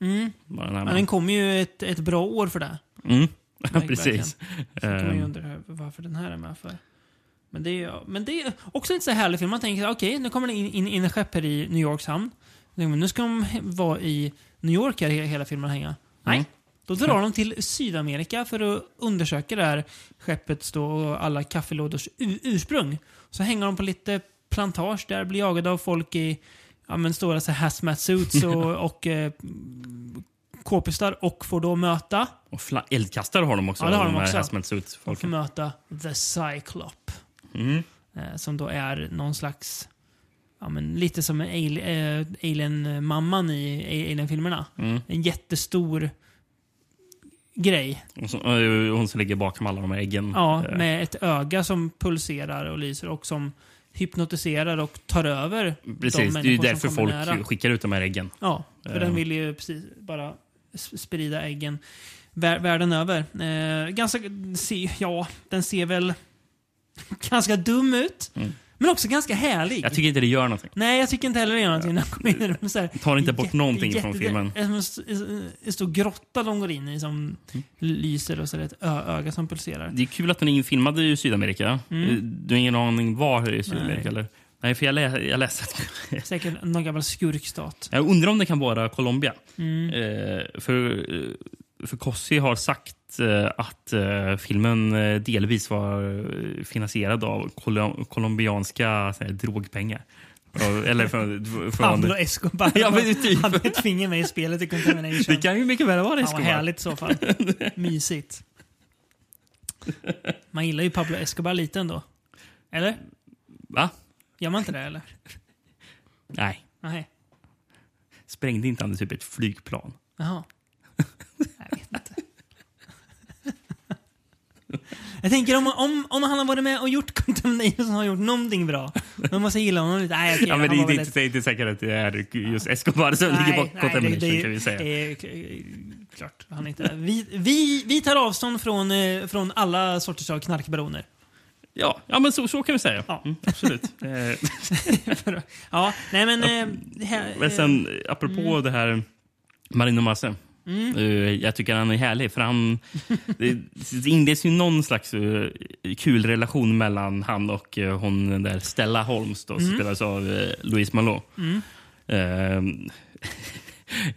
mm. Den den kom ju ett, ett bra år för det. Mm. [laughs] Precis. Så kan man ju undra varför den här är med för. Men det är, men det är också inte så härlig film. Man tänker okej, nu kommer det in, in, in en skepp här i New Yorks hamn. Nu ska de vara i New York här he- hela filmen hänga. Nej. Mm. Då drar de till Sydamerika för att undersöka det här skeppets då och alla kaffelådors ursprung. Så hänger de på lite plantage där, blir jagade av folk i ja, men stora så här hazmat suits och, [laughs] och eh, k-pistar och får då möta Och eldkastare har de också. Ja, det har de här också. hazmat suits och får möta The Cyclop. Mm. Eh, som då är någon slags... Ja, men lite som eh, Alien-mamman i Alien-filmerna. Mm. En jättestor grej. Eh, hon som ligger bakom alla de här äggen. Ja, Eh, med ett öga som pulserar och lyser och som hypnotiserar och tar över Precis, de det är ju därför folk nära. skickar ut de här äggen. Ja, för Eh. den vill ju precis bara sprida äggen vär världen över. Eh, ganska, se, ja, den ser väl [laughs] ganska dum ut. Mm. Men också ganska härlig. Jag tycker inte det gör någonting. Nej, jag tycker inte heller det gör någonting. de kommer in så här, Tar inte bort någonting från jätte- filmen. Det är som en st- en stor grotta de går in i som Mm. lyser och så är det ett öga som pulserar. Det är kul att den är filmad i Sydamerika. Mm. Eh, Du har ingen aning var i Sydamerika? Nej. Eller? Nej, för jag, lä jag läste att... Säkert någon gammal skurkstat. Jag undrar om det kan vara Colombia. Mm. Eh, för, eh, för Kossi har sagt eh, att eh, filmen eh, delvis var finansierad av kolo colombianska här, drogpengar. Eller från... Pablo Escobar Ja, men typ. ett finger med i spelet i Contamination. det kan ju mycket väl vara Ja, vad Escobar. härligt i så fall. Mysigt. Man gillar ju Pablo Escobar lite ändå. Eller? Va? Gör man inte det eller? Nej. Nej. Sprängde inte han typ ett flygplan? Jaha. Jag vet inte. [laughs] Jag tänker om, om, om han har varit med och gjort Contamination så har han gjort någonting bra. Då måste gilla honom lite. Nej, okej, Ja, men det, det, inte, det är inte säkert att det är just Escobar som ligger bakom Contamination det, kan vi säga. det är klart. Han är inte. Vi, vi, vi tar avstånd från, eh, från alla sorters av knarkbaroner. Ja, ja men så, så kan vi säga. Ja. Mm, absolut. [laughs] Eh, [laughs] ja, nej men... Det här, Men sen, apropå det här Marino Masse. Eh, Jag tycker han är härlig. För han, [laughs] det, inleds ju någon slags eh, kul relation mellan han och eh, hon där Stella Holmes då, som spelas av Louise Malot. Eh,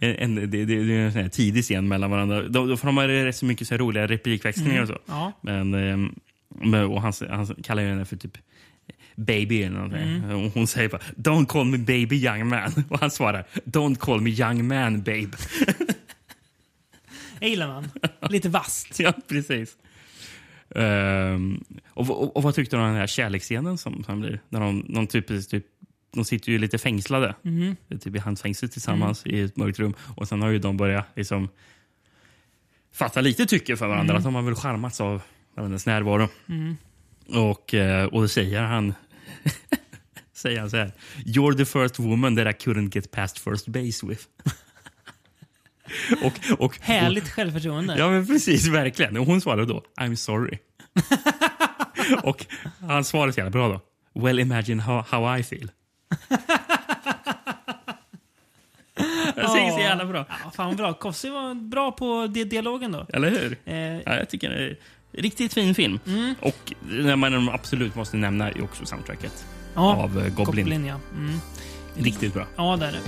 [laughs] en, det, det, det är en tidig scen mellan varandra. De, för de har rätt så mycket så roliga replikväxlingar och så. Ja. Men, eh, men, och han, han kallar ju henne för typ baby eller någonting. Och hon säger bara “Don't call me baby young man” [laughs] och han svarar “Don't call me young man babe”. Jag gillar han. Lite vasst. [laughs] ja, precis. Ehm, och, och, och vad tyckte du om den här kärleksscenen som, som blir? När de, de, typ, typ, de sitter ju lite fängslade typ i handfängsel tillsammans i ett mörkt rum. Och sen har ju de börjat liksom, fatta lite tycke för varandra. Att de har väl charmats av varandras närvaro. Och, eh, och då säger han [laughs] säger han så här. You're the first woman that I couldn't get past first base with. [laughs] [laughs] och, och, Härligt självförtroende. Ja, men precis. Verkligen. Och hon svarade då I'm sorry. [laughs] och han svarade så jävla bra då. Well, imagine how, how I feel. [laughs] Jag tycker så jävla bra. Ja, fan bra. Kossi var bra på di- dialogen då. Eller hur? Eh, Ja, jag tycker det är riktigt fin film. Och när man absolut måste nämna är också soundtracket ja, av eh, Goblin. Goblin ja. Mm. Riktigt bra. Ja, det är det.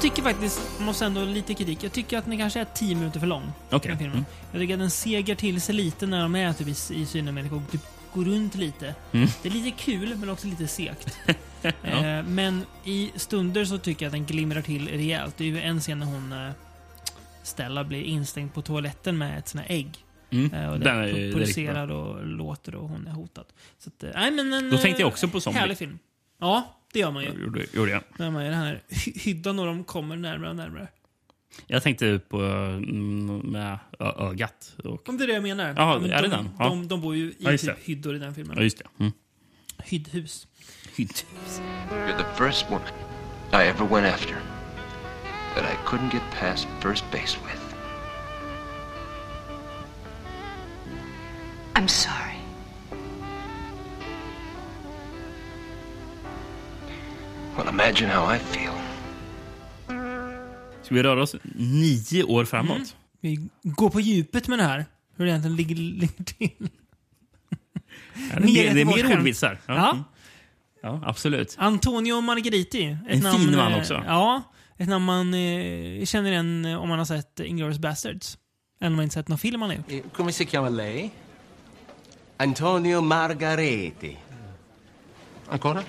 Jag tycker faktiskt, måste ändå lite kritik, jag tycker att den kanske är 10 minuter för lång. Okej. den filmen. Mm. Jag tycker att den segar till sig lite när de är typ i, i Sydamerika och typ går runt lite. Mm. Det är lite kul, men också lite segt. [laughs] eh, men i stunder så tycker jag att den glimrar till rejält. Det är ju en scen när hon eh, Stella blir instängd på toaletten med ett sånt här ägg. Mm. Eh, och Den det är- pulserar och låter och hon är hotad. Så att, eh, men en, Då tänkte jag också på Zombie. Härlig film. Ja, det gör man ju. Gjorde, gjorde jag. När man gör den här hy- hyddan och de kommer närmare och närmare. Jag tänkte på mm, med ögat. Och, Om det är det jag menar. Ja, men är det de, den? Ja. De, de bor ju i Ja, typ det. hyddor i den filmen. ja, just det. Mm. Hyddhus. Hytt. You're the first woman I ever went after that I couldn't get past first base with. I'm sorry. Well, imagine how I feel. Ska vi röra oss nio år framåt? Vi går på djupet med det här. Hur det egentligen ligger, ligger till. Ja, det, Mer det är mer ordvitsar. Ja. Ja. Mm. ja, absolut. Antonio Margheriti. Ett En fin man eh, också. Ja. Ett namn man eh, känner igen eh, om man har sett Inglourious Basterds. Eller om man inte sett någon film han har gjort. Come si chiama lei? Antonio Margareti. Ancora?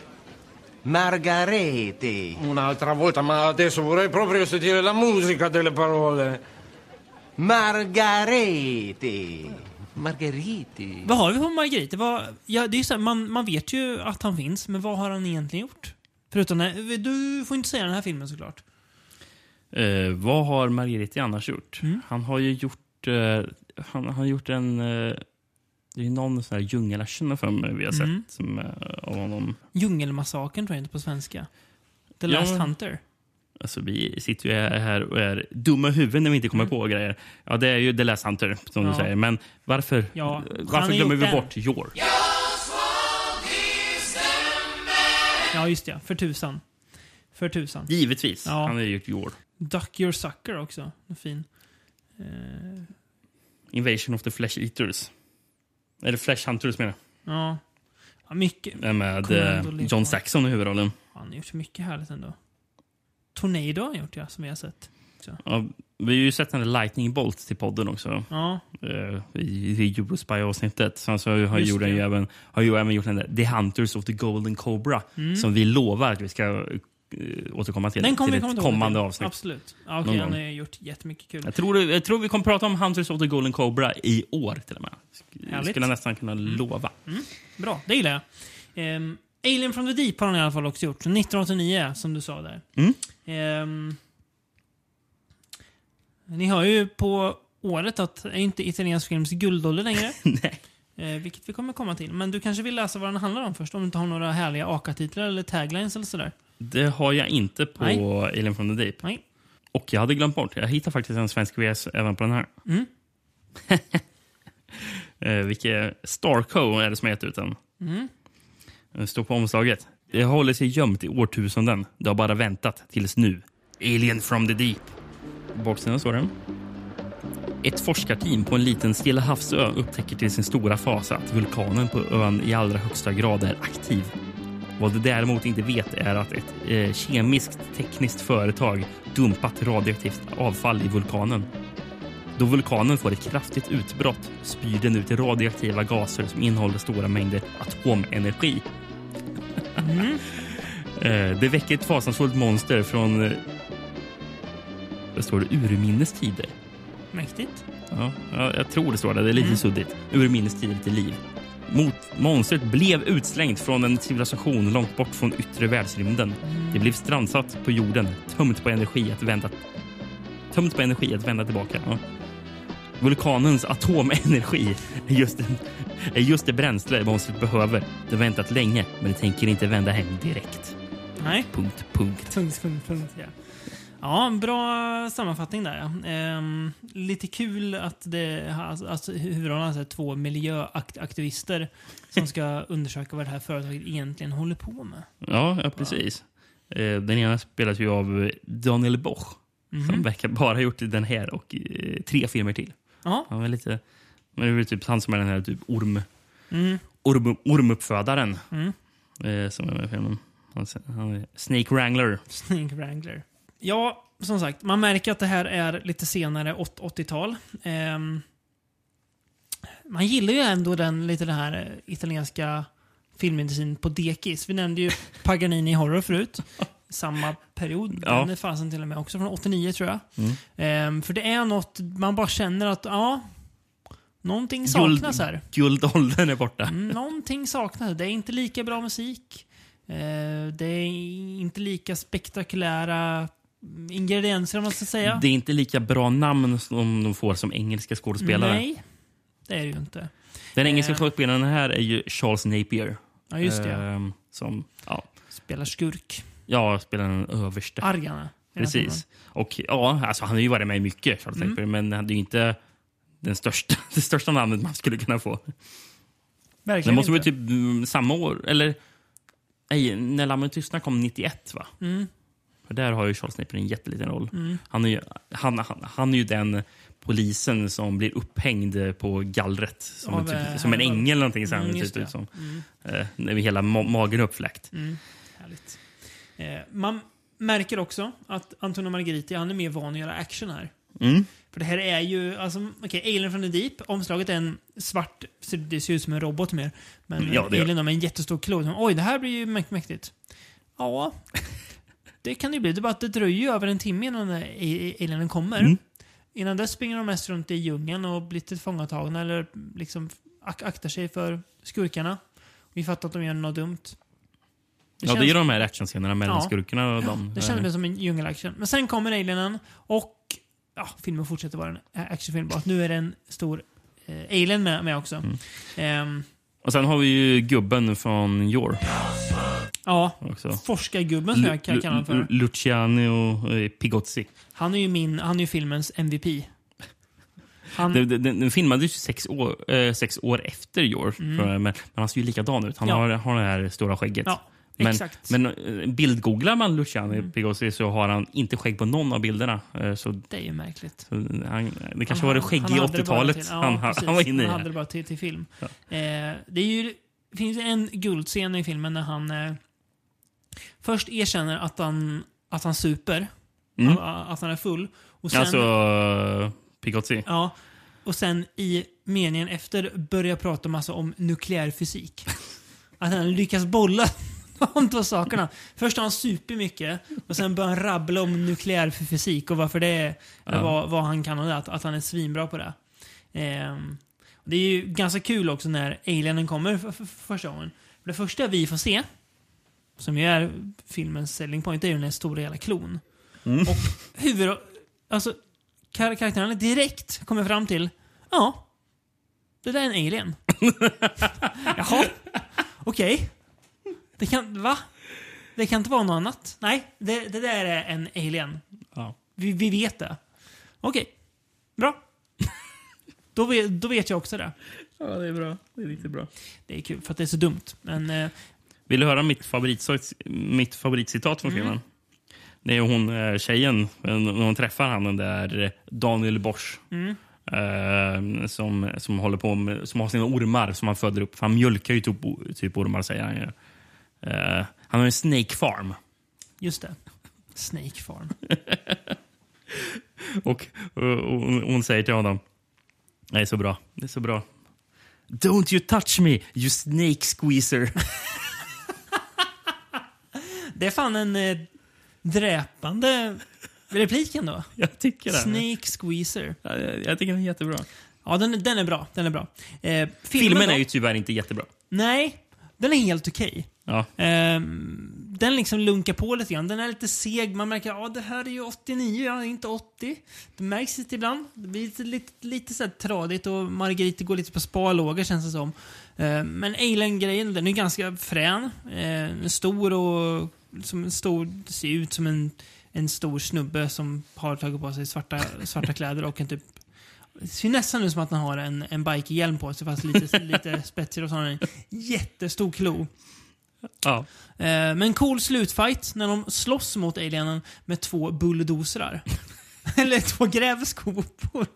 Margareti. Un'altra volta, ma adesso vorrei proprio sentire la musica delle parole. Margareti. Margheriti. Vad har vi på Margheriti? Vad, ja, det är ju så här, man, man vet ju att han finns, men vad har han egentligen gjort? Förutom det, du får inte säga den här filmen såklart. Eh, vad har Margheriti annars gjort? Mm. Han har ju gjort, eh, han har gjort en... Eh, det är ju någon sån här djungelaction för mig vi har sett Mm. som, eh, av honom. Djungelmassakern tror jag inte på svenska. The Ja, Last Hunter. Alltså, vi sitter ju här och är dumma i huvudet när vi inte kommer på grejer. Ja, det är ju The Last Hunter, som Mm. Ja. du säger. Men varför, Ja, varför glömmer vi den. bort York? Ja, just det. För tusan. För tusan. Givetvis. Ja. Han har ju gjort York. Duck Your Sucker också. Fin. Eh, Invasion of the Flesh Eaters. Eller Flesh Hunters menar ja. ja. Mycket. Med eh. John Saxon i huvudrollen. Han har gjort mycket härligt ändå. Tornado har han gjort, ja. Som vi har sett. Ja, vi har ju sett den Lightning Bolt till podden också. Ja. eh, i, i Eurospy-avsnittet. Sen så har, Just gjort den det. ju även, har ju även gjort den där The Hunters of the Golden Cobra. Mm. Som vi lovar att vi ska uh, återkomma till. Den kommer till vi ett kommande till. avsnitt. Absolut. Ja, Någon han har gjort jättemycket kul. Jag tror, jag tror vi kommer prata om Hunters of the Golden Cobra i år till och med. Sk-. Skulle jag nästan kunna lova. Bra, det gillar jag. Ehm, Alien from the Deep har han i alla fall också gjort. 1989, som du sa där. Mm. Ehm, ni hör ju på året att är inte italiensk films guldålder längre. [laughs] Nej. Eh, vilket vi kommer komma till. Men du kanske vill läsa vad den handlar om först? Om du inte har några härliga AKA-titlar eller taglines eller sådär? Det har jag inte på Nej. Alien from the Deep. Nej. Och jag hade glömt bort. Jag hittade faktiskt en svensk VS även på den här. Mm. [laughs] eh, vilket Starco är det som har gett ut den. Mm. Det står på omslaget. Det håller sig gömt i årtusenden. Det har bara väntat tills nu. Alien from the deep. På Baksidan står det. Ett forskarteam på en liten Stilla havsö upptäcker till sin stora fasa att vulkanen på ön i allra högsta grad är aktiv. Vad de däremot inte vet är att ett eh, kemiskt tekniskt företag dumpat radioaktivt avfall i vulkanen. Då vulkanen får ett kraftigt utbrott spyr den ut radioaktiva gaser som innehåller stora mängder atomenergi. [laughs] Eh, det väcker ett fasansfullt monster från eh, står det, urminnes tider. Mäktigt. Ja, ja, jag tror det står det. Det är lite suddigt. Urminnes tider till liv. Mot monstret blev utslängt från en civilisation långt bort från yttre världsrymden. Det blev strandsatt på jorden, tömt på energi att vända, tömt på energi att vända tillbaka. Ja. Vulkanens atomenergi är just, är just det bränsle monstret behöver. Det har väntat länge, men det tänker inte vända hem direkt. Nej. Punkt, punkt. Punkt, punkt, punkt, ja. Ja, en bra sammanfattning där. Ja. Ehm, lite kul att det alltså, alltså, huvudrollen är så här två miljöaktivister som ska undersöka vad det här företaget egentligen håller på med. Ja, ja precis. Eh, Den ena spelas ju av Daniel Boch. Mhm. Som verkar bara ha gjort den här och eh, tre filmer till. Ja, Han är lite... Men det är väl typ han som är den här typ orm... Mm. orm ormuppfödaren. Mm. Eh, som är med i filmen. Han, han är Snake Wrangler. Snake Wrangler. Ja, som sagt, man märker att det här är lite senare 80-tal. Ehm, man gillar ju ändå den, lite den här eh, italienska filmindustrin på dekis. Vi nämnde ju [laughs] Paganini Horror förut. Samma period. Ja. Den fasen till och med också från 89 tror jag. Mm. Ehm, för det är något, man bara känner att ja, någonting saknas här. Guldåldern är borta. Mm, Någonting saknas. Det är inte lika bra musik. Eh, det är inte lika spektakulära ingredienser om man ska säga. Det är inte lika bra namn som de får som engelska skådespelare. Nej, det är det ju inte. Den engelska Eh. skådespelaren här är ju Charles Napier. Ja, just det. Ehm, som ja, Spelar skurk. ja, spelar den överste. Argarna. Precis. Och ja, alltså han har ju varit med mycket, Charles Mm. Napier, men han är ju inte den största, [laughs] det största namnet man skulle kunna få. Det Verkligen måste vara inte. typ mm, samma år, eller nej, när Lammen tystnar kom 91 va? Mm. För där har ju Charles Napier en jätteliten roll. Han, är ju, han, han, han är ju den polisen som blir upphängd på gallret som, eh, typ, som en ängel eller någonting. Så Mm, mm, typ, som. Eh, när vi hela ma magen uppfläkt. Härligt. Eh, man märker också att Antonio Margheriti han är mer van att göra action här. Mm. För det här är ju, alltså, okej, Alien from the Deep. Omslaget är en svart, det ser ut som en robot mer. Men Ja, Alien med en jättestor klot. Oj, det här blir ju mäk- mäktigt. Ja, [laughs] det kan det ju bli. Det är bara att det dröjer ju över en timme innan alienen kommer. Mm. Innan dess springer de mest runt i djungeln och blir tillfångatagna eller liksom ak aktar sig för skurkarna. Vi fattar att de gör något dumt. ja, det är de här actionscenerna mellan Ja. skurkarna och dem. Det kändes som en djungelaction. Men sen kommer alienen och ja, filmen fortsätter vara en actionfilm. Bara nu är det en stor eh, alien med, med också. Mm. Ehm, Och sen har vi ju gubben från Your ja, också. forskargubben som jag kan kalla honom för. Luciano eh, Pigozzi. Han är ju min, han är ju filmens MVP. Han, Den, den, den filmades ju sex år, eh, sex år efter Your, för, men, men han ser ju likadan ut. Han Mm. Ja. har, har det här stora skägget. ja, Men, exakt. Mm. men eh, bildgooglar man Luciano Pigozzi så har han inte skägg på någon av bilderna. Eh, Så, det är ju märkligt. han, det kanske Han- var det skäggiga han hade det bara 80-talet till- ja, han, han, han var inne i. Han hade det bara till, till film. Eh, det är ju, det finns en guldscen i filmen när han eh, först erkänner att han, att han super. Mm. Att, att han är full. Och sen, Alltså Pigozzi. ja, och sen i meningen efter börjar prata massa om nukleär fysik. [laughs] Att han lyckas bolla [laughs] de två sakerna. Först har han super mycket och sen börjar han rabbla om nukleär fysik och varför det är, Ja. vad, vad han kan om det. Att, att han är svinbra på det. Ehm, det är ju ganska kul också när alienen kommer för, för, för första gången. För det första vi får se, som ju är filmens selling point, är ju den här stora jävla klon. Och huvud... Alltså, kar karaktärerna direkt kommer fram till, ja, det där är en alien. [laughs] Jaha. Okej. Det kan... Va? Det kan inte vara något annat? Nej, det, det där är en alien. Ja. Vi, vi vet det. Okej. Bra. Då vet, då vet jag också det. ja, det är bra. Det är riktigt bra. Det är kul för att det är så dumt. Men eh, Vill du höra mitt, favoritcitat, mitt favoritcitat från filmen? Det är hon eh, tjejen, eh, när hon träffar han den där Daniel Bosch. Eh, som, som håller på med, som har sina ormar som han föder upp. För han mjölkar ju typ, typ ormar, säger han ju. Eh, han har en snake farm. just det. Snake Farm. [laughs] Och, och, och hon säger till honom. Det är så bra. Det är så bra. Don't you touch me, you snake squeezer. [laughs] Det är fan en eh, dräpande replik ändå. [laughs] Jag tycker det. Snake Squeezer. Ja, Jag, jag tycker den är jättebra. Ja, den, den är bra. Den är bra. Eh, filmen Filmen då? är ju tyvärr inte jättebra. Nej, den är helt okej. Ja. Ehm, den liksom lunkar på lite grann. Den är lite seg. Man märker att ja, det här är ju 89, ja, inte 80. Det märks lite ibland. Det blir lite, lite, lite så här tradigt och Margarita går lite på sparlågor känns det som. Ehm, men Alien-grejen, den är ganska frän. Ehm, stor och som en stor, ser ut som en, en stor snubbe som har tagit på sig svarta, svarta kläder och en typ det ser nästan ut som att han har en, en bikerhjälm på sig fast lite, lite spetsig och så har han en jättestor klo ja. Eh, men cool slutfight när de slåss mot alienen med två bulldozrar. [laughs] Eller två grävskopor.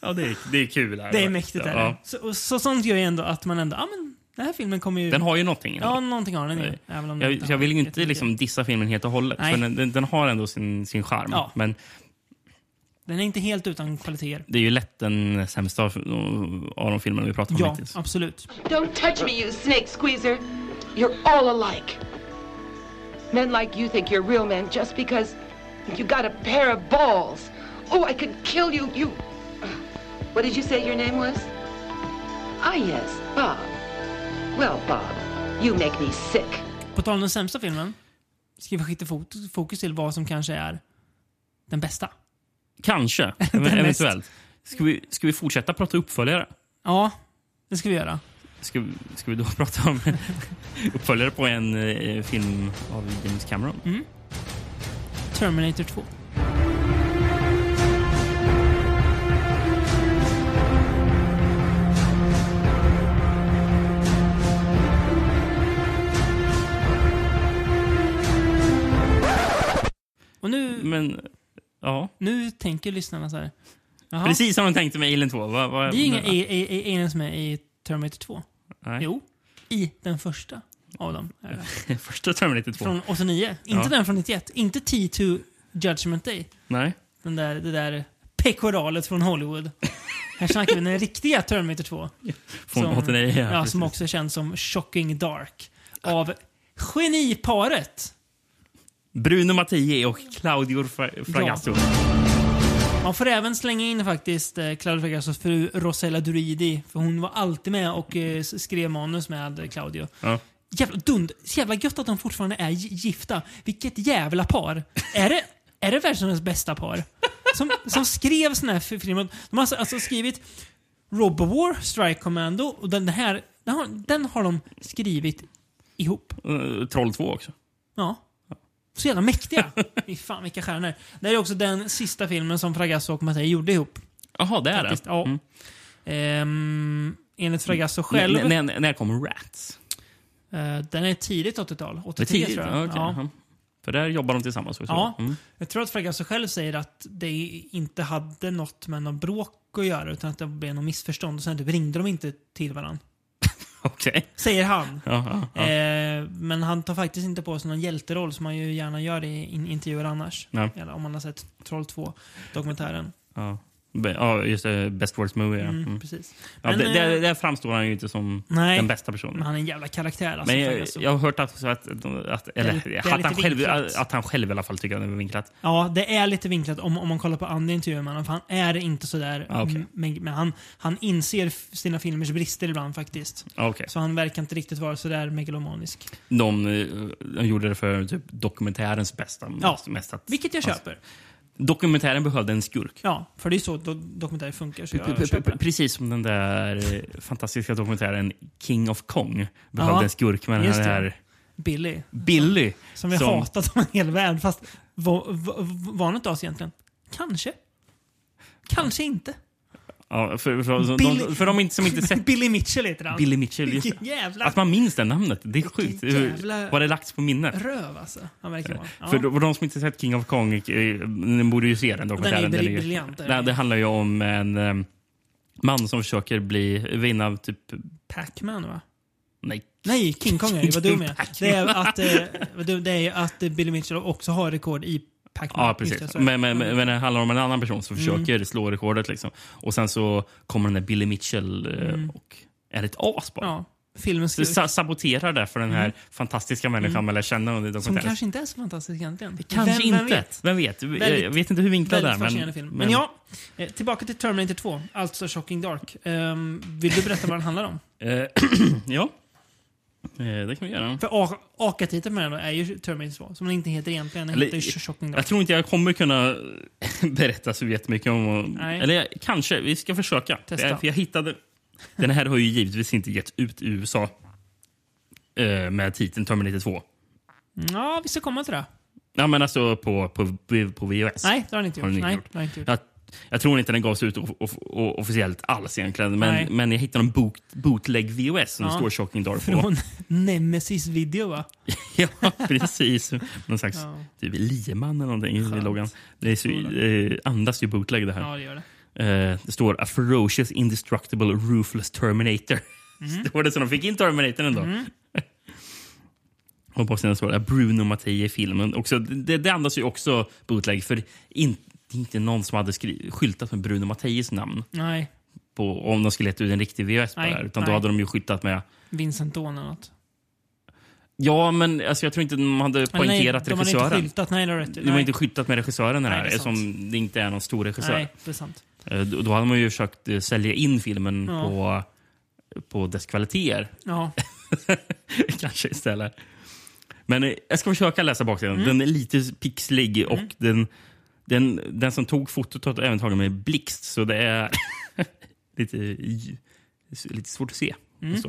Ja, det är, det är kul. Här, Det är mäktigt. Är det. Ja. Så, så, sånt gör ju ändå att man ändå, ja men den här filmen kommer ju... Den har ju någonting. ändå. Ja, någonting har den ju. Även om den jag, jag vill ju inte liksom dissa filmen helt och hållet. Nej. För den, den, den har ändå sin, sin charm. Ja. Men Den är inte helt utan kvaliteter. det är ju lätt den sämsta av, de filmerna vi pratar om Ja, hittills. absolut. Don't touch me, you snake squeezer. You're all alike. Men like you think you're real men just because you got a pair of balls. Oh, I could kill you. You. What did you say your name was? Ah, yes, Bob. Well, Bob, you make me sick. På tal om den sämsta filmen, ska vi fot- fokus till vad som kanske är den bästa. Kanske, [laughs] eventuellt. Ska vi, ska vi fortsätta prata uppföljare? Ja, det ska vi göra. Ska, ska vi då [laughs] prata om uppföljare på en eh, film av James Cameron? Terminator 2. Och nu, Men, ja. nu tänker lyssnarna så här. Jaha, Precis som de tänkte med Alien 2. Vad, vad, det är inga aliens med i Terminator 2. Nej. Jo, i den första av dem. är. [laughs] Första Terminator 2. Från 89. Inte Ja. den från 91. Inte T2 Judgment Day. Nej. Den där, det där pekoralet från Hollywood. Här snackar vi den riktiga Terminator 2. [laughs] Från 89, ja, ja, som också känns som Shocking Dark. Av geniparet. Bruno Mattei och Claudio Fra- Fragasso. Man får även slänga in faktiskt eh, Claudio Fragassos fru Rosella Duridi. För hon var alltid med och eh, skrev manus med Claudio. Ja. Jävla dund. Jävla gött att de fortfarande är gi- gifta. Vilket jävla par. Är det, är det världens bästa par? Som, som skrev såna här filmer. De har alltså, alltså skrivit Robowar, Strike Commando och den här den har, den har de skrivit ihop. Eh, Troll 2 också. Ja. Så jävla mäktiga. [laughs] Fy fan vilka stjärnor. Det är också den sista filmen som Fragasso och Mattei gjorde ihop. Jaha, det är Faktiskt. det? Ja. Mm. Ehm, enligt Fragasso själv. N- när, när kom Rats? eh, den är tidigt 80-tal. Det är 83 tidigt? tror Ja, jag. Ja. ja. För där jobbar de tillsammans också? Ja. Mm. Jag tror att Fragasso själv säger att det inte hade något med någon bråk att göra utan att det blev något missförstånd och sen typ ringde de inte till varandra. [laughs] Okej. Säger han. [laughs] Ja, ja, ja. Eh, men han tar faktiskt inte på sig någon hjälteroll som man ju gärna gör i in intervjuer annars. Nej. Eller om man har sett Troll 2, dokumentären. ja. Ja, just det. Best Worst Movie. Mm, Mm. Precis. Ja, Men, det, där, eh, där framstår han ju inte som nej. den bästa Men personen. han är en jävla karaktär alltså. Men jag, jag har hört att, att, att, eller, det är att, han själv, att han själv i alla fall tycker att det var vinklat. Ja, det är lite vinklat om, om man kollar på andra intervjuer med honom. För han är inte sådär. Ah, okej. Men, men han, han inser sina filmers brister ibland faktiskt. Ja, Okej. Så han verkar inte riktigt vara sådär megalomanisk. De, eh, de gjorde det för typ, dokumentärens bästa. Ja. Mest, att, Vilket jag köper. Dokumentären behövde en skurk. Ja, för det är så do dokumentärer funkar. Så jag köper. Precis som den där eh, fantastiska dokumentären King of Kong behövde Ja, en skurk med den här Billy. Billy. Som vi som- hatat av en hel värld. Fast var, var, var inte oss egentligen? Kanske. Kanske inte. Ja, för, för, Billy- de, för de som inte sett Billy Mitchell heter han. Billy Mitchell. Just, jävla att man minns det namnet, det är sjukt. Jävla- Vad det lagts på minnet. röv alltså. Han verkar vara. Ja. För de, de som inte sett King of Kong, eh, ni borde ju se den dokumentären. Den är ju- briljant, den Det, är- det handlar ju om en eh, man som försöker bli, vinna typ... Pac-Man va? Nej. Nej, King Kong är det. Vad dum jag. [laughs] Det är att, eh, det är att Billy Mitchell också har rekord i Pac-Man. Ja, precis. det. Men, men, men men det handlar om en annan person som Mm. försöker slå rekordet. Liksom. Och sen så kommer den där Billy Mitchell eh, Mm. och är ett as bara. Ja, filmen sa- saboterar det för den här Mm. fantastiska människan Mm. man lär känna under Som kanske inte är så fantastisk egentligen. Kanske vem, inte. Vem vet? Vem vet? Väldigt- jag vet inte hur vinklad det är, men- film. Men, men- ja, eh, tillbaka till Terminator 2. Alltså Shocking Dark. Ehm, vill du berätta vad den handlar om? Eh, [clears throat] ja, det kan vi göra. För AKA-titeln med den är ju Terminator 2, som den inte heter egentligen. Den Eller- heter Shocking. Jag tror inte jag kommer kunna [laughs] berätta så jättemycket om... Nej. Eller jag- kanske, vi ska försöka. Testa. För jag hittade... Den här har ju givetvis inte getts ut i USA eh, med titeln Terminator 2. Ja, vi ska komma till det. Ja, men alltså på, på, på VHS. Nej, det har den inte Har gjort. den inte Nej, gjort. har inte gjort. Jag, jag tror inte den gavs ut of, of, of, officiellt alls egentligen. Nej. Men, men jag hittade en boot, bootleg VHS som Ja. det står Shocking Dark på. Från Nemesis video va? [laughs] ja, precis. Någon slags Ja. typ lieman eller någonting i loggan. Det är så, eh, andas ju bootleg det här. Ja, det gör det. Eh, det står A ferocious, indestructible, ruthless Terminator. Mm. [laughs] Står det så de fick in Terminator ändå. Och på sidan står det Bruno Mattei i filmen. Också, det, det andas ju också bootleg. För in, det är inte någon som hade skyltat med Bruno Matteis namn Nej, på, om de skulle leta ut en riktig VHS på Nej, det här. Utan då nej. hade de ju skyltat med... Vincent Dawn eller något. Ja, men alltså, jag tror inte de hade poängterat nej, de hade regissören. inte skyltat. Nej, det rätt. De har inte skyltat med regissören Nej, här, det är sant. eftersom det inte är någon stor regissör. Nej, det är sant. Eh, Då, då hade man ju försökt eh, sälja in filmen Ja. på, på dess kvaliteter. Ja. [laughs] Kanske istället. Men eh, jag ska försöka läsa baksidan. Mm. Den är lite pixlig och den, den, den som tog fotot har även tagit med blixt. Så det är [laughs] lite, lite svårt att se. Mm.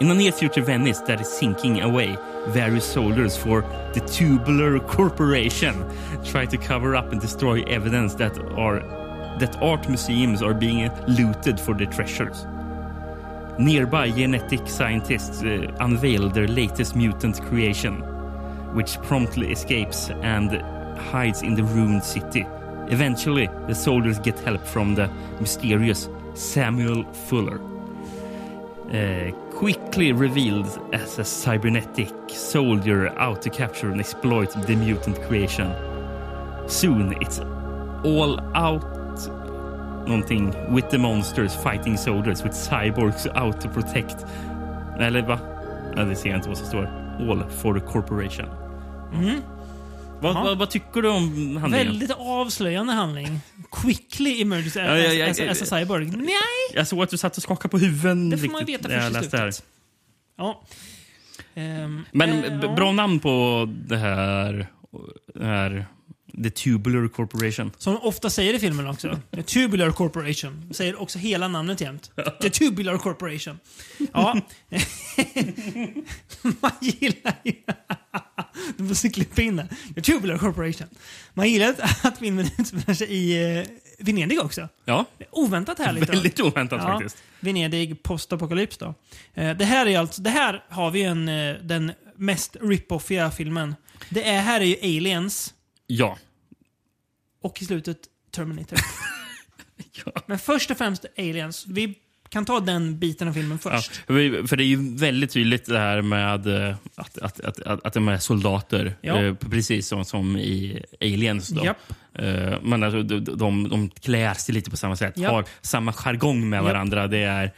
In the near future Venice that is sinking away, various soldiers for the Tubular Corporation try to cover up and destroy evidence that are that art museums are being looted for their treasures. Nearby genetic scientists uh, unveil their latest mutant creation, which promptly escapes and hides in the ruined city. Eventually, the soldiers get help from the mysterious Samuel Fuller. Uh, quickly revealed as a cybernetic soldier out to capture and exploit the mutant creation. Soon, it's all out någonting with the monsters fighting soldiers with cyborgs out to protect. Eller va? Ja, det ser jag inte vad som står. All for the corporation. Mm. Vad, vad, vad tycker du om handlingen? Väldigt avslöjande handling. Quickly emerges Ja, ja, ja, as, as, as a cyborg. Nej! Jag såg att du satt och skakade på huvudet. Det får man ju veta först i slutet. Ja. Ehm, Men eh, ja. bra namn på det här, det här The Tubular Corporation. Som de ofta säger i filmen också. The Tubular Corporation. Säger också hela namnet jämt. The Tubular Corporation. Ja. [laughs] Man gillar ju... [laughs] Du måste klippa in det. The Tubular Corporation. Man gillar att- filmen [laughs] utspelar sig i eh, Venedig också. Ja, Oväntat härligt. då. väldigt oväntat faktiskt. Venedig postapokalyps då. Eh, det här är alltså, det här har vi en, eh, den mest rip-offiga filmen. Det är, här är ju Aliens Ja. och i slutet Terminator. [laughs] Men först och främst Aliens. Vi kan ta den biten av filmen Ja, först. för för det är ju väldigt tydligt det här med eh, att, att, att, att, att de är soldater. Ja. eh, Precis som, som i Aliens. Då. Japp. Eh, Men alltså, de, de, de klär sig lite på samma sätt. Japp. Har samma jargong med Japp. varandra. Det är...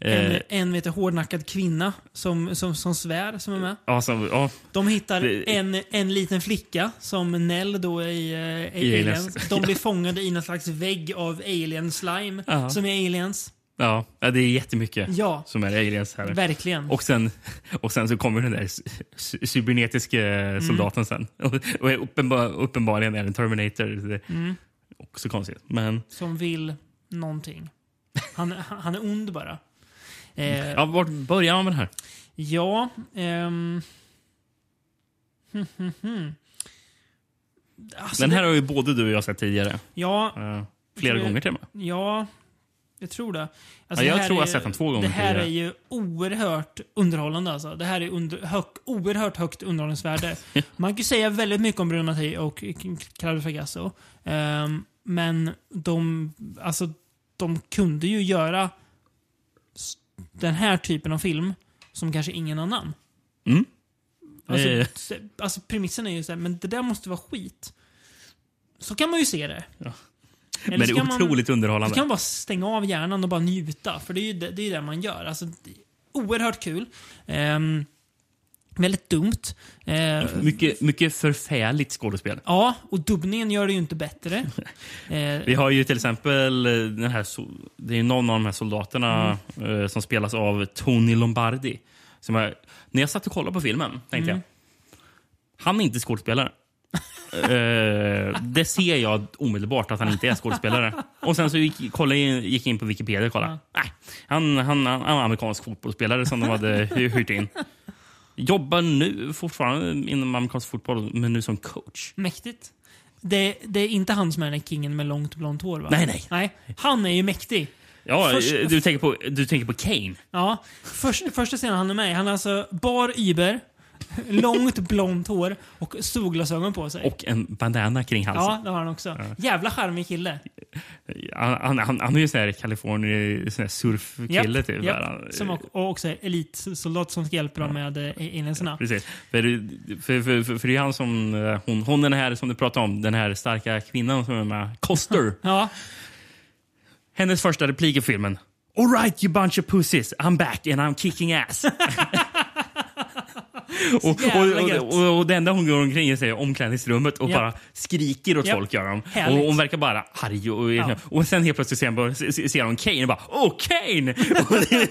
eh, En, en vet du, hårdnackad kvinna som, som, som svär som är med. ja, som, ja, De hittar en, en liten flicka som Nell då i, uh, i Aliens. Aliens. De blir [laughs] fångade i någon slags vägg av alien slime Ja. som är aliens. Ja, det är jättemycket Ja. som är aliens här. Verkligen. Och sen, och sen så kommer den där cy- cy- cybernetiska Mm. soldaten sen. [laughs] Och, och är uppenbar, uppenbarligen är en Terminator. Är Mm. Också konstigt. Men Som vill någonting. Han, han är ond bara. Eh, ja, vart börjar man med det här? Ja, ehm... hm, hm, hm. Alltså, Den här det- har ju både du och jag sett tidigare. Ja, Eh, flera jag- gånger till och med. ja, jag tror det. Alltså, Ja, det jag här tror jag är har sett den två gånger Det här är tidigare. ju oerhört underhållande. Alltså. Det här är under, hög, oerhört högt underhållningsvärde. [laughs] Man kan ju säga väldigt mycket om Bruno Mattei och Claudio Fragasso. Ehm, men de, alltså, de kunde ju göra den här typen av film som kanske ingen annan. Mm. Alltså, Eh. alltså premissen är ju såhär, men det där måste vara skit. Så kan man ju se det. Eller Men det är kan man- otroligt underhållande. så kan man bara stänga av hjärnan och bara njuta. För det är ju det, det, är det man gör. Alltså, oerhört kul. Ehm, väldigt dumt. Eh, Mycket, mycket förfärligt skådespel. ja, och dubbningen gör det ju inte bättre. [laughs] Eh, Vi har ju till exempel eh, den här, det är någon av de här soldaterna Mm. eh, som spelas av Tony Lombardi. Som jag, när jag satt och kollade på filmen tänkte Mm. jag, han är inte skådespelare. [laughs] Eh, det ser jag omedelbart att han inte är skådespelare. Och sen så gick, kollade, jag in- gick in på Wikipedia och kollade. Nej, han, han, han är amerikansk fotbollsspelare som de hade hy- hyrt in. Jobbar nu fortfarande inom amerikansk fotboll, men nu som coach. mäktigt. Det, det är inte han som är den där kingen med långt blont hår va? Nej, nej. nej. Han är ju mäktig. Ja, Först- du, tänker på, du tänker på Kane. Ja, först, första scenen han är med i, han har alltså bar Iber, långt blont hår och solglasögon på sig. Och en bandana kring halsen. ja, det har han också. Jävla charmig kille. Han, han, han, han är ju sån här Kalifornien sån här surfkille Japp, typ. Han- Som, och och också elitsoldat som ska hjälpa dem med eh, alienserna. Precis. För, för, för, för, för det är han som, eh, hon, hon den här som du pratade om, den här starka kvinnan som är med, Coster. [laughs] Ja, Hennes första replik i filmen. All right you bunch of pussies, I'm back and I'm kicking ass. [laughs] och, och, och, och, det enda hon går omkring är i omklädningsrummet och Japp. bara skriker åt Japp. folk. Gör. Härligt. Och hon verkar bara arg. Och, Ja. och sen helt plötsligt ser, hon ser hon Kane och bara Åh, Kane! [laughs]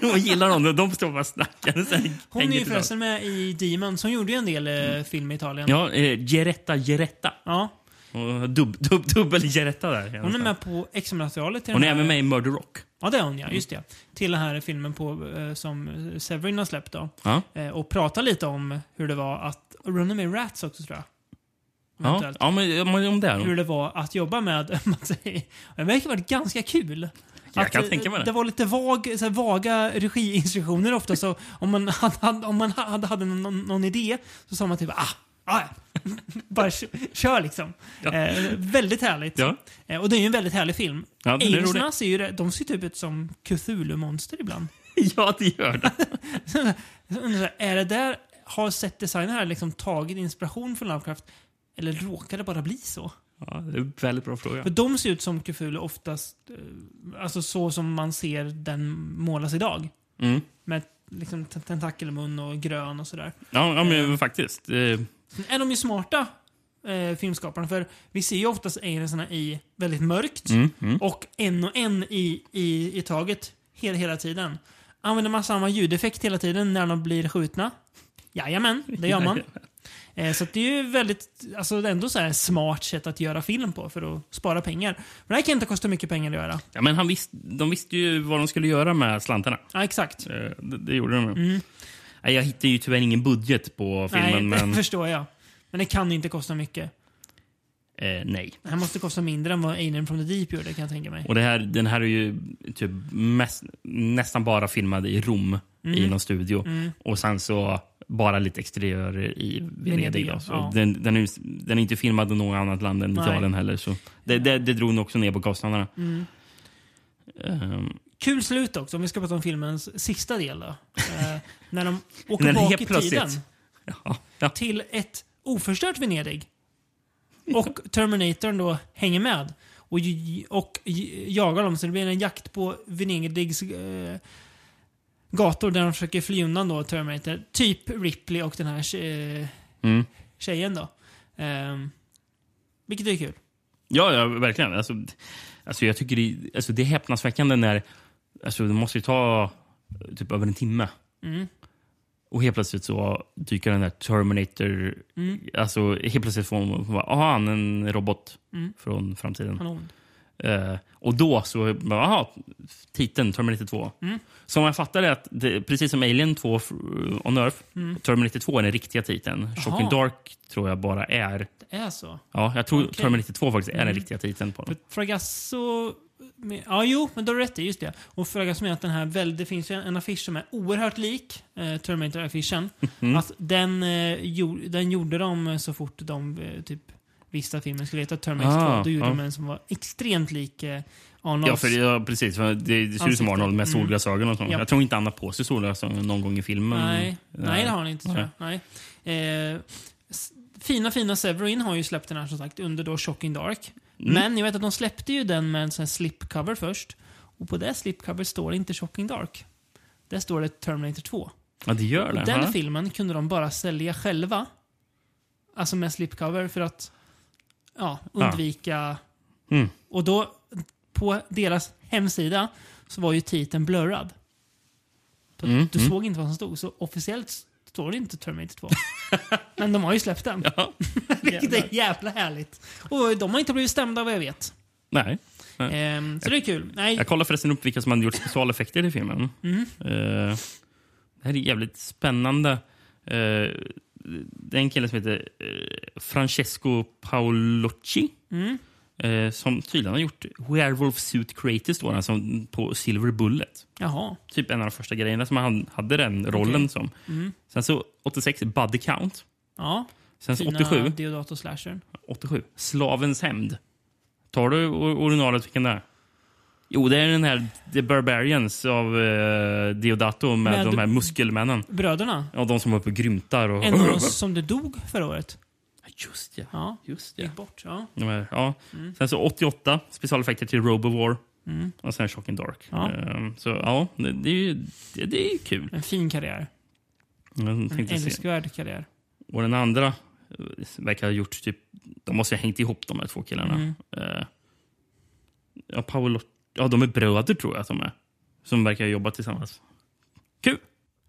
och hon gillar honom och de står bara och snackar. Sen hon är ju förresten med i Demons. Hon gjorde ju en del eh, film i Italien. Ja, eh, Geretta Geretta. Ja. Och Dub, dub, dubbel Geretta där. Hon är med på extra-materialet Hon är även med i Murder Rock. Ja, det är hon ja. Just det. Till den här filmen på, eh, som Severin har släppt då. Ja. Eh, och prata lite om hur det var att... Running med Rats också tror jag. Ja, ja men, om det är Hur det var att jobba med [laughs] Mattei. Det verkar ha varit ganska kul. Jag Att, kan eh, tänka mig det. Det var lite vag, så här, vaga regiinstruktioner ofta. Så om man [laughs] hade, hade- om man hade, hade någon, någon idé så sa man typ ah, ah ja. [laughs] Bara kö- kör liksom. Ja. Eh, väldigt härligt. Ja. Eh, och det är ju en väldigt härlig film. Ja, den är ju, det- de ser typ ut som Cthulhu-monster ibland. [laughs] Ja, det gör det. Här, [laughs] är det där, har set-designen här liksom tagit inspiration från Lovecraft? Eller råkar det bara bli så? Ja, det är en väldigt bra fråga. För de ser ut som Cthulhu oftast, eh, alltså så som man ser den målas idag. Mm. Med liksom tentakelmun och grön och sådär. Ja, ja, men faktiskt. Eh, Sen är de ju smarta, eh, filmskaparna, för vi ser ju oftast aliensarna i väldigt mörkt. Mm, mm. Och en och en i, i, i taget hela, hela tiden. Använder man samma ljudeffekt hela tiden när de blir skjutna? Jajamän, det gör man. [laughs] Eh, Så det är ju väldigt, alltså ändå så här smart sätt att göra film på för att spara pengar. Men det här kan inte kosta mycket pengar att göra. Ja, men han visst, de visste ju vad de skulle göra med slantarna. Ja, exakt. Eh, Det, det gjorde de. Mm. Jag hittade ju tyvärr ingen budget på filmen, Nej, det men [laughs] förstår jag. Men det kan inte kosta mycket. eh, nej. Det här måste kosta mindre än vad Alien from the Deep gjorde kan jag tänka mig. Och det här, den här är ju typ mest, nästan bara filmad i Rom, Mm. i någon studio. Och sen så bara lite exteriörer i Venedig. Ja. den, den, är, den är inte filmad i något annat land än Nej. Italien heller. Så det, det, det drog nog också ner på kostnaderna. Mm. Ehm, Kul slut också, om vi ska prata om filmens sista del då. Eh, när de [laughs] åker bak i tiden. ja, ja. till ett oförstört Venedig. Och Terminatorn då hänger med. Och, och jagar dem. Så det blir en jakt på Venedigs eh, gator där de försöker fly undan då Terminator. Typ Ripley och den här tje- Mm. tjejen då. Ehm, vilket är kul. Ja, ja verkligen. Alltså, alltså, jag tycker det, alltså, det är häpnadsväckande när Alltså, det måste ju ta eh, typ över en timme. Mm. Och helt plötsligt så dyker den där Terminator... Mm. Alltså helt plötsligt får man bara, aha, han är en robot Mm. från framtiden. Eh, och då så, aha, titeln Terminator 2. Mm. Som jag fattar det, att det, precis som Alien 2 f- on Earth, Mm. Terminator 2 är den riktiga titeln. Shocking. Dark tror jag bara är... Det är så. Ja, jag tror Okej. Terminator 2 faktiskt är den Mm. riktiga titeln på den. Fragasso... med- Ja, jo, men då har du rätt i. Just det. Och Fragasso menar att den här väl, det finns ju en affisch som är oerhört lik eh, Terminator-affischen. Mm. Att den, eh, jo, den gjorde de eh, så fort de eh, typ visste att filmen skulle heta Terminator Ah, 2. Då gjorde ja. de en som var extremt lik eh, Arnolds. Ja, för ja, precis. För det, det ser ut som. Arnold med Mm. solglasögon och sånt. Ja. Jag tror inte han har på sig solglasögon någon gång i filmen. Nej, nej det har han inte tror jag. Nej. Eh, fina, fina Severin har ju släppt den här som sagt under då Shocking Dark. Mm. Men jag vet att de släppte ju den med en sån här slipcover först. Och på det slipcover står det inte Shocking Dark. Där står det Terminator 2. Ja, det gör det. Och den ja. filmen kunde de bara sälja själva. Alltså med slipcover för att ja, undvika... Mm. Och då, på deras hemsida, så var ju titeln blurrad. Mm, Du mm. såg inte vad som stod. Så officiellt står det inte Terminator 2. [laughs] Men de har ju släppt den. [laughs] Vilket är jävla härligt. Och de har inte blivit stämda vad jag vet. Nej. Ehm, så det är kul. Nej. Jag kollade förresten upp vilka som hade gjort specialeffekter i filmen. Mm. Eh, det här är jävligt spännande. Eh, det är en kille som heter eh, Francesco Paolocci. Mm. Eh, som tydligen har gjort Werewolf Suit Creator står han som på Silver Bullet. Jaha. Typ en av de första grejerna som han hade den rollen Okej. som. Mm. Sen så 86 Buddy Count. Ja. Sen så Fina 87, Deodato Slasher. 87 Slavens hämnd. Tar du or- originalet vilken det är? Jo, det är den här The Barbarians av eh, Deodato med, Med- de här muskelmännen. Bröderna. Ja, de som var uppe och grymtar. Och... En av dem [laughs] som det dog förra året. Just ja. Ja. Just ja. Bort. Ja. Ja. Mm. Sen så 88 specialeffekter till Robowar. Mm. Och sen Shocking Dark. Ja. Ehm, så ja, det, det, är ju det, det är kul. En fin karriär. En älskvärd karriär. Och den andra eh, verkar ha gjort typ... De måste ha hängt ihop de här två killarna. Mm. Eh, ja, Paolo, ja, de är bröder tror jag att de är. Som verkar ha jobbat tillsammans. Kul!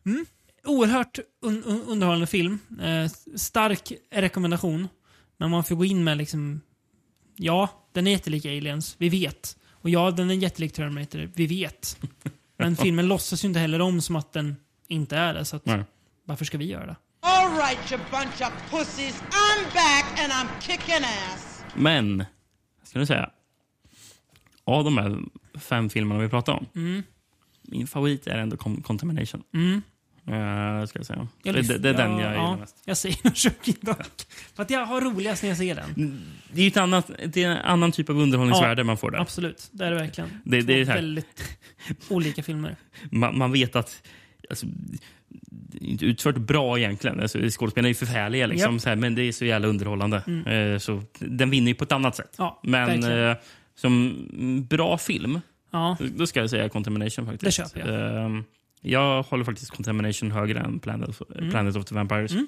Mm. Oerhört un un underhållande film. Eh, stark rekommendation. Men man får gå in med liksom... Ja, den är jättelik Aliens. Vi vet. Och ja, den är jättelik Terminator. Vi vet. [laughs] Men filmen låtsas ju inte heller om som att den inte är det. Så att, varför ska vi göra det? All right, you bunch of pussies. I'm back and I'm kicking ass. Men, ska du säga. Av de här fem filmerna vi pratar om. Mm. Min favorit är ändå Con- Contamination. Mm. Eh, ska jag säga. Jag det, det, det är den ja, jag ja, gillar mest. Jag säger [laughs] Shocking Dark. För att jag har roligast när jag ser den. Det är ju ett annat, det är en annan typ av underhållningsvärde man får där. Absolut, det är det verkligen. Det- det är väldigt [laughs] olika filmer. Man, man vet att... Alltså, inte utfört bra egentligen. Alltså, skådespelarna är ju förfärliga, liksom, så här, men det är så jävla underhållande. Mm. Eh, så den vinner ju på ett annat sätt. Ja, men eh, som bra film, Ja. då ska jag säga Contamination faktiskt. Det köper jag. Jag håller faktiskt Contamination högre än Planet of, Mm. Planet of the Vampires. Mm.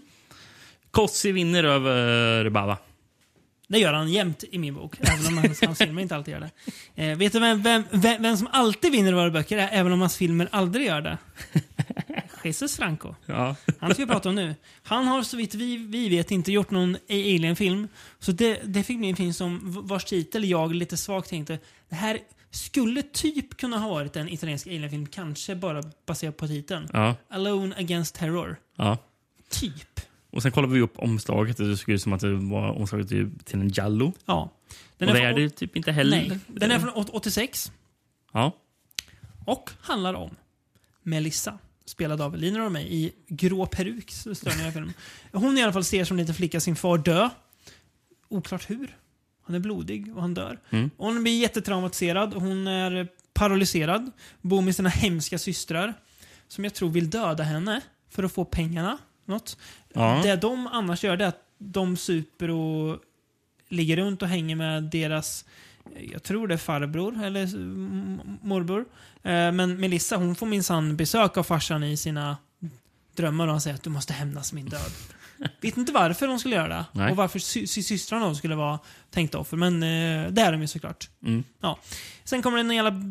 Kossi vinner över Bava. Det gör han jämt i min bok, även om hans, hans filmer inte alltid gör det. Eh, vet du vem, vem, vem, vem som alltid vinner våra böcker, är, även om hans filmer aldrig gör det? [laughs] Jesus Franco. Ja. Han ska vi prata om nu. Han har så vitt vi, vi vet inte gjort någon Alien-film. Så det, det fick bli en film som vars titel jag lite svagt tänkte, det här skulle typ kunna ha varit en italiensk Alien-film, kanske bara baserat på titeln. Ja. Alone Against Terror. ja. Typ. Och sen kollade vi upp omslaget och det såg ut som att det var omslaget till en Jallo. Ja. och det från- är det typ inte heller. Nej, den är från åt- 86 Ja. och handlar om Melissa, spelad av Lina och mig i grå peruk. det i den filmen. Hon i alla fall ser som liten flicka sin far dö. Oklart hur. Han är blodig och han dör. Mm. Hon blir jättetraumatiserad. Hon är paralyserad. Bor med sina hemska systrar. Som jag tror vill döda henne för att få pengarna. Något. Ja. Det de annars gör det är att de super och ligger runt och hänger med deras, jag tror det är farbror eller morbror. Eh, Men Melissa hon får minsann besök av farsan i sina drömmar och han säger att du måste hämnas min död. Vet inte varför de skulle göra det. Nej. Och varför sy- sy- systrarna då skulle vara tänkta offer. Men eh, det är de ju såklart. Mm. Ja. Sen kommer det en jävla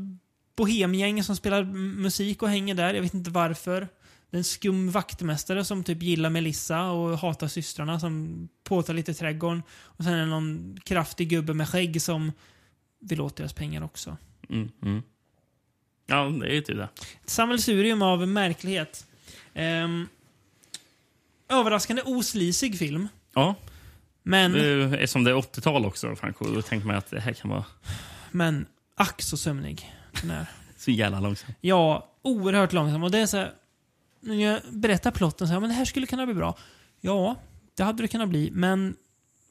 bohemgäng som spelar musik och hänger där. Jag vet inte varför. Det är en skum vaktmästare som typ gillar Melissa och hatar systrarna som påtar lite i trädgården. Och sen är det någon kraftig gubbe med skägg som vill åt deras pengar också. Mm, mm. Ja, det är ju typ det. Ett sammelsurium av märklighet. Ehm, överraskande oslisig film. Ja, Men, det är, det är 80-tal också, Franco, då tänkte man att det här kan vara men ack så sömnig. Den är. så jävla långsamt. Ja, oerhört långsam. Och det är så här, när jag berättar plotten så här, men det här skulle kunna bli bra. Ja, det hade det kunnat bli, men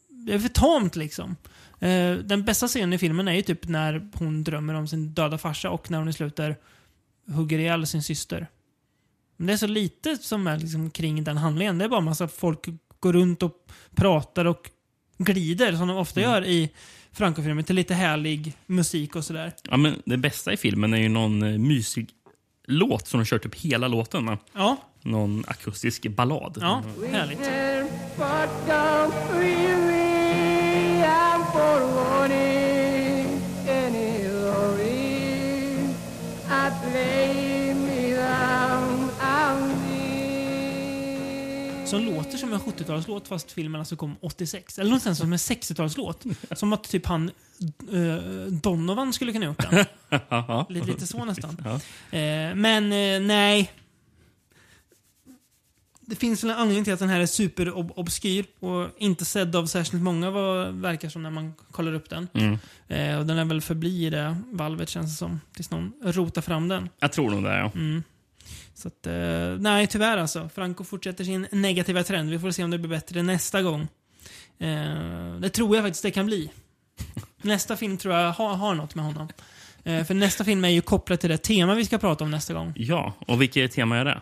det är för tamt liksom. Eh, den bästa scenen i filmen är ju typ när hon drömmer om sin döda farsa och när hon i slutet hugger ihjäl sin syster. Men det är så lite som är liksom kring den handlingen. Det är bara massa folk går runt och pratar och glider som de ofta gör i Franco-filmer till lite härlig musik och sådär. Ja, men det bästa i filmen är ju någon eh, mysig låt som de kört upp hela låten. va? Ja, Någon akustisk ballad. ja härligt. Som låter som en 70-talslåt fast filmen alltså kom 86. Eller någonstans som en 60-talslåt. [laughs] Som att typ han eh, Donovan skulle kunna gjort den. [laughs] Lite, lite så nästan. Ja. Eh, men eh, nej. Det finns väl en anledning till att den här är superobskyr och inte sedd av särskilt många vad verkar som när man kollar upp den. Mm. Eh, och den är väl förbli i det valvet känns det som. Tills någon rotar fram den. Jag tror nog det, ja. Mm. Så att, eh, nej tyvärr alltså. Franco fortsätter sin negativa trend. Vi får se om det blir bättre nästa gång. Eh, det tror jag faktiskt det kan bli. [laughs] Nästa film tror jag har, har något med honom. Eh, för nästa film är ju kopplat till det tema vi ska prata om nästa gång. Ja, och vilket tema är det?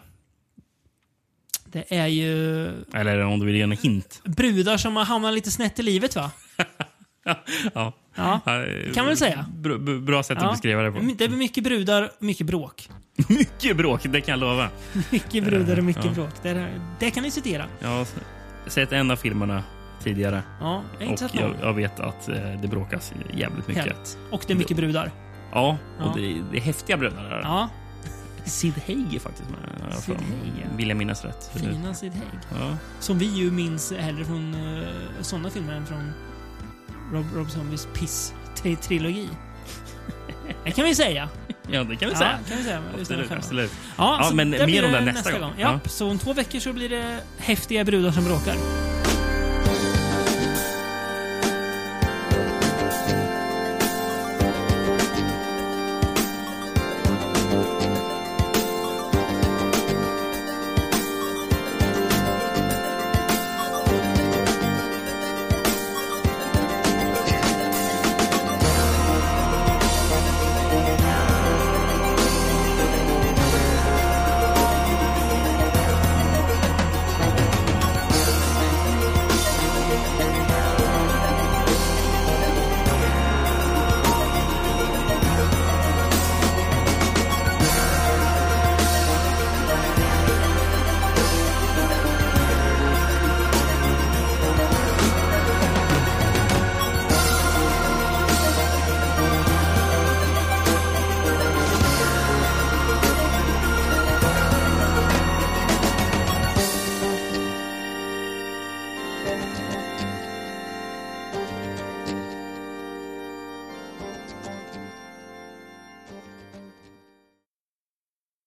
Det är ju Eller om du vill ge en hint? brudar som har hamnat lite snett i livet va? [laughs] Ja. Ja, kan man säga. Bra, bra sätt att Ja. beskriva det på. Det blir mycket brudar, mycket bråk. [laughs] Mycket bråk, det kan jag lova. [laughs] Mycket brudar och mycket Ja. bråk. Det, det kan ni citera. Jag har sett en av filmerna tidigare. Ja, jag Och jag, jag vet att eh, det bråkas jävligt mycket. Helt. Och det är mycket brudar. Ja, och Ja. Det, är, det är häftiga bröder där. Ja, Sid Haig är faktiskt med. Sid. Haig. Vill jag minnas rätt. fina Sid Haig. Ja. Som vi ju minns hellre från uh, sådana filmer än från Rob, Rob Zombies Piss-trilogi. Det kan vi säga. ja, det kan vi Ja, säga. kan vi säga. Absolut, absolut. Ja, Ja, men mer om det nästa gång. Ja, Ja. så om två veckor så blir det häftiga brudar som bråkar.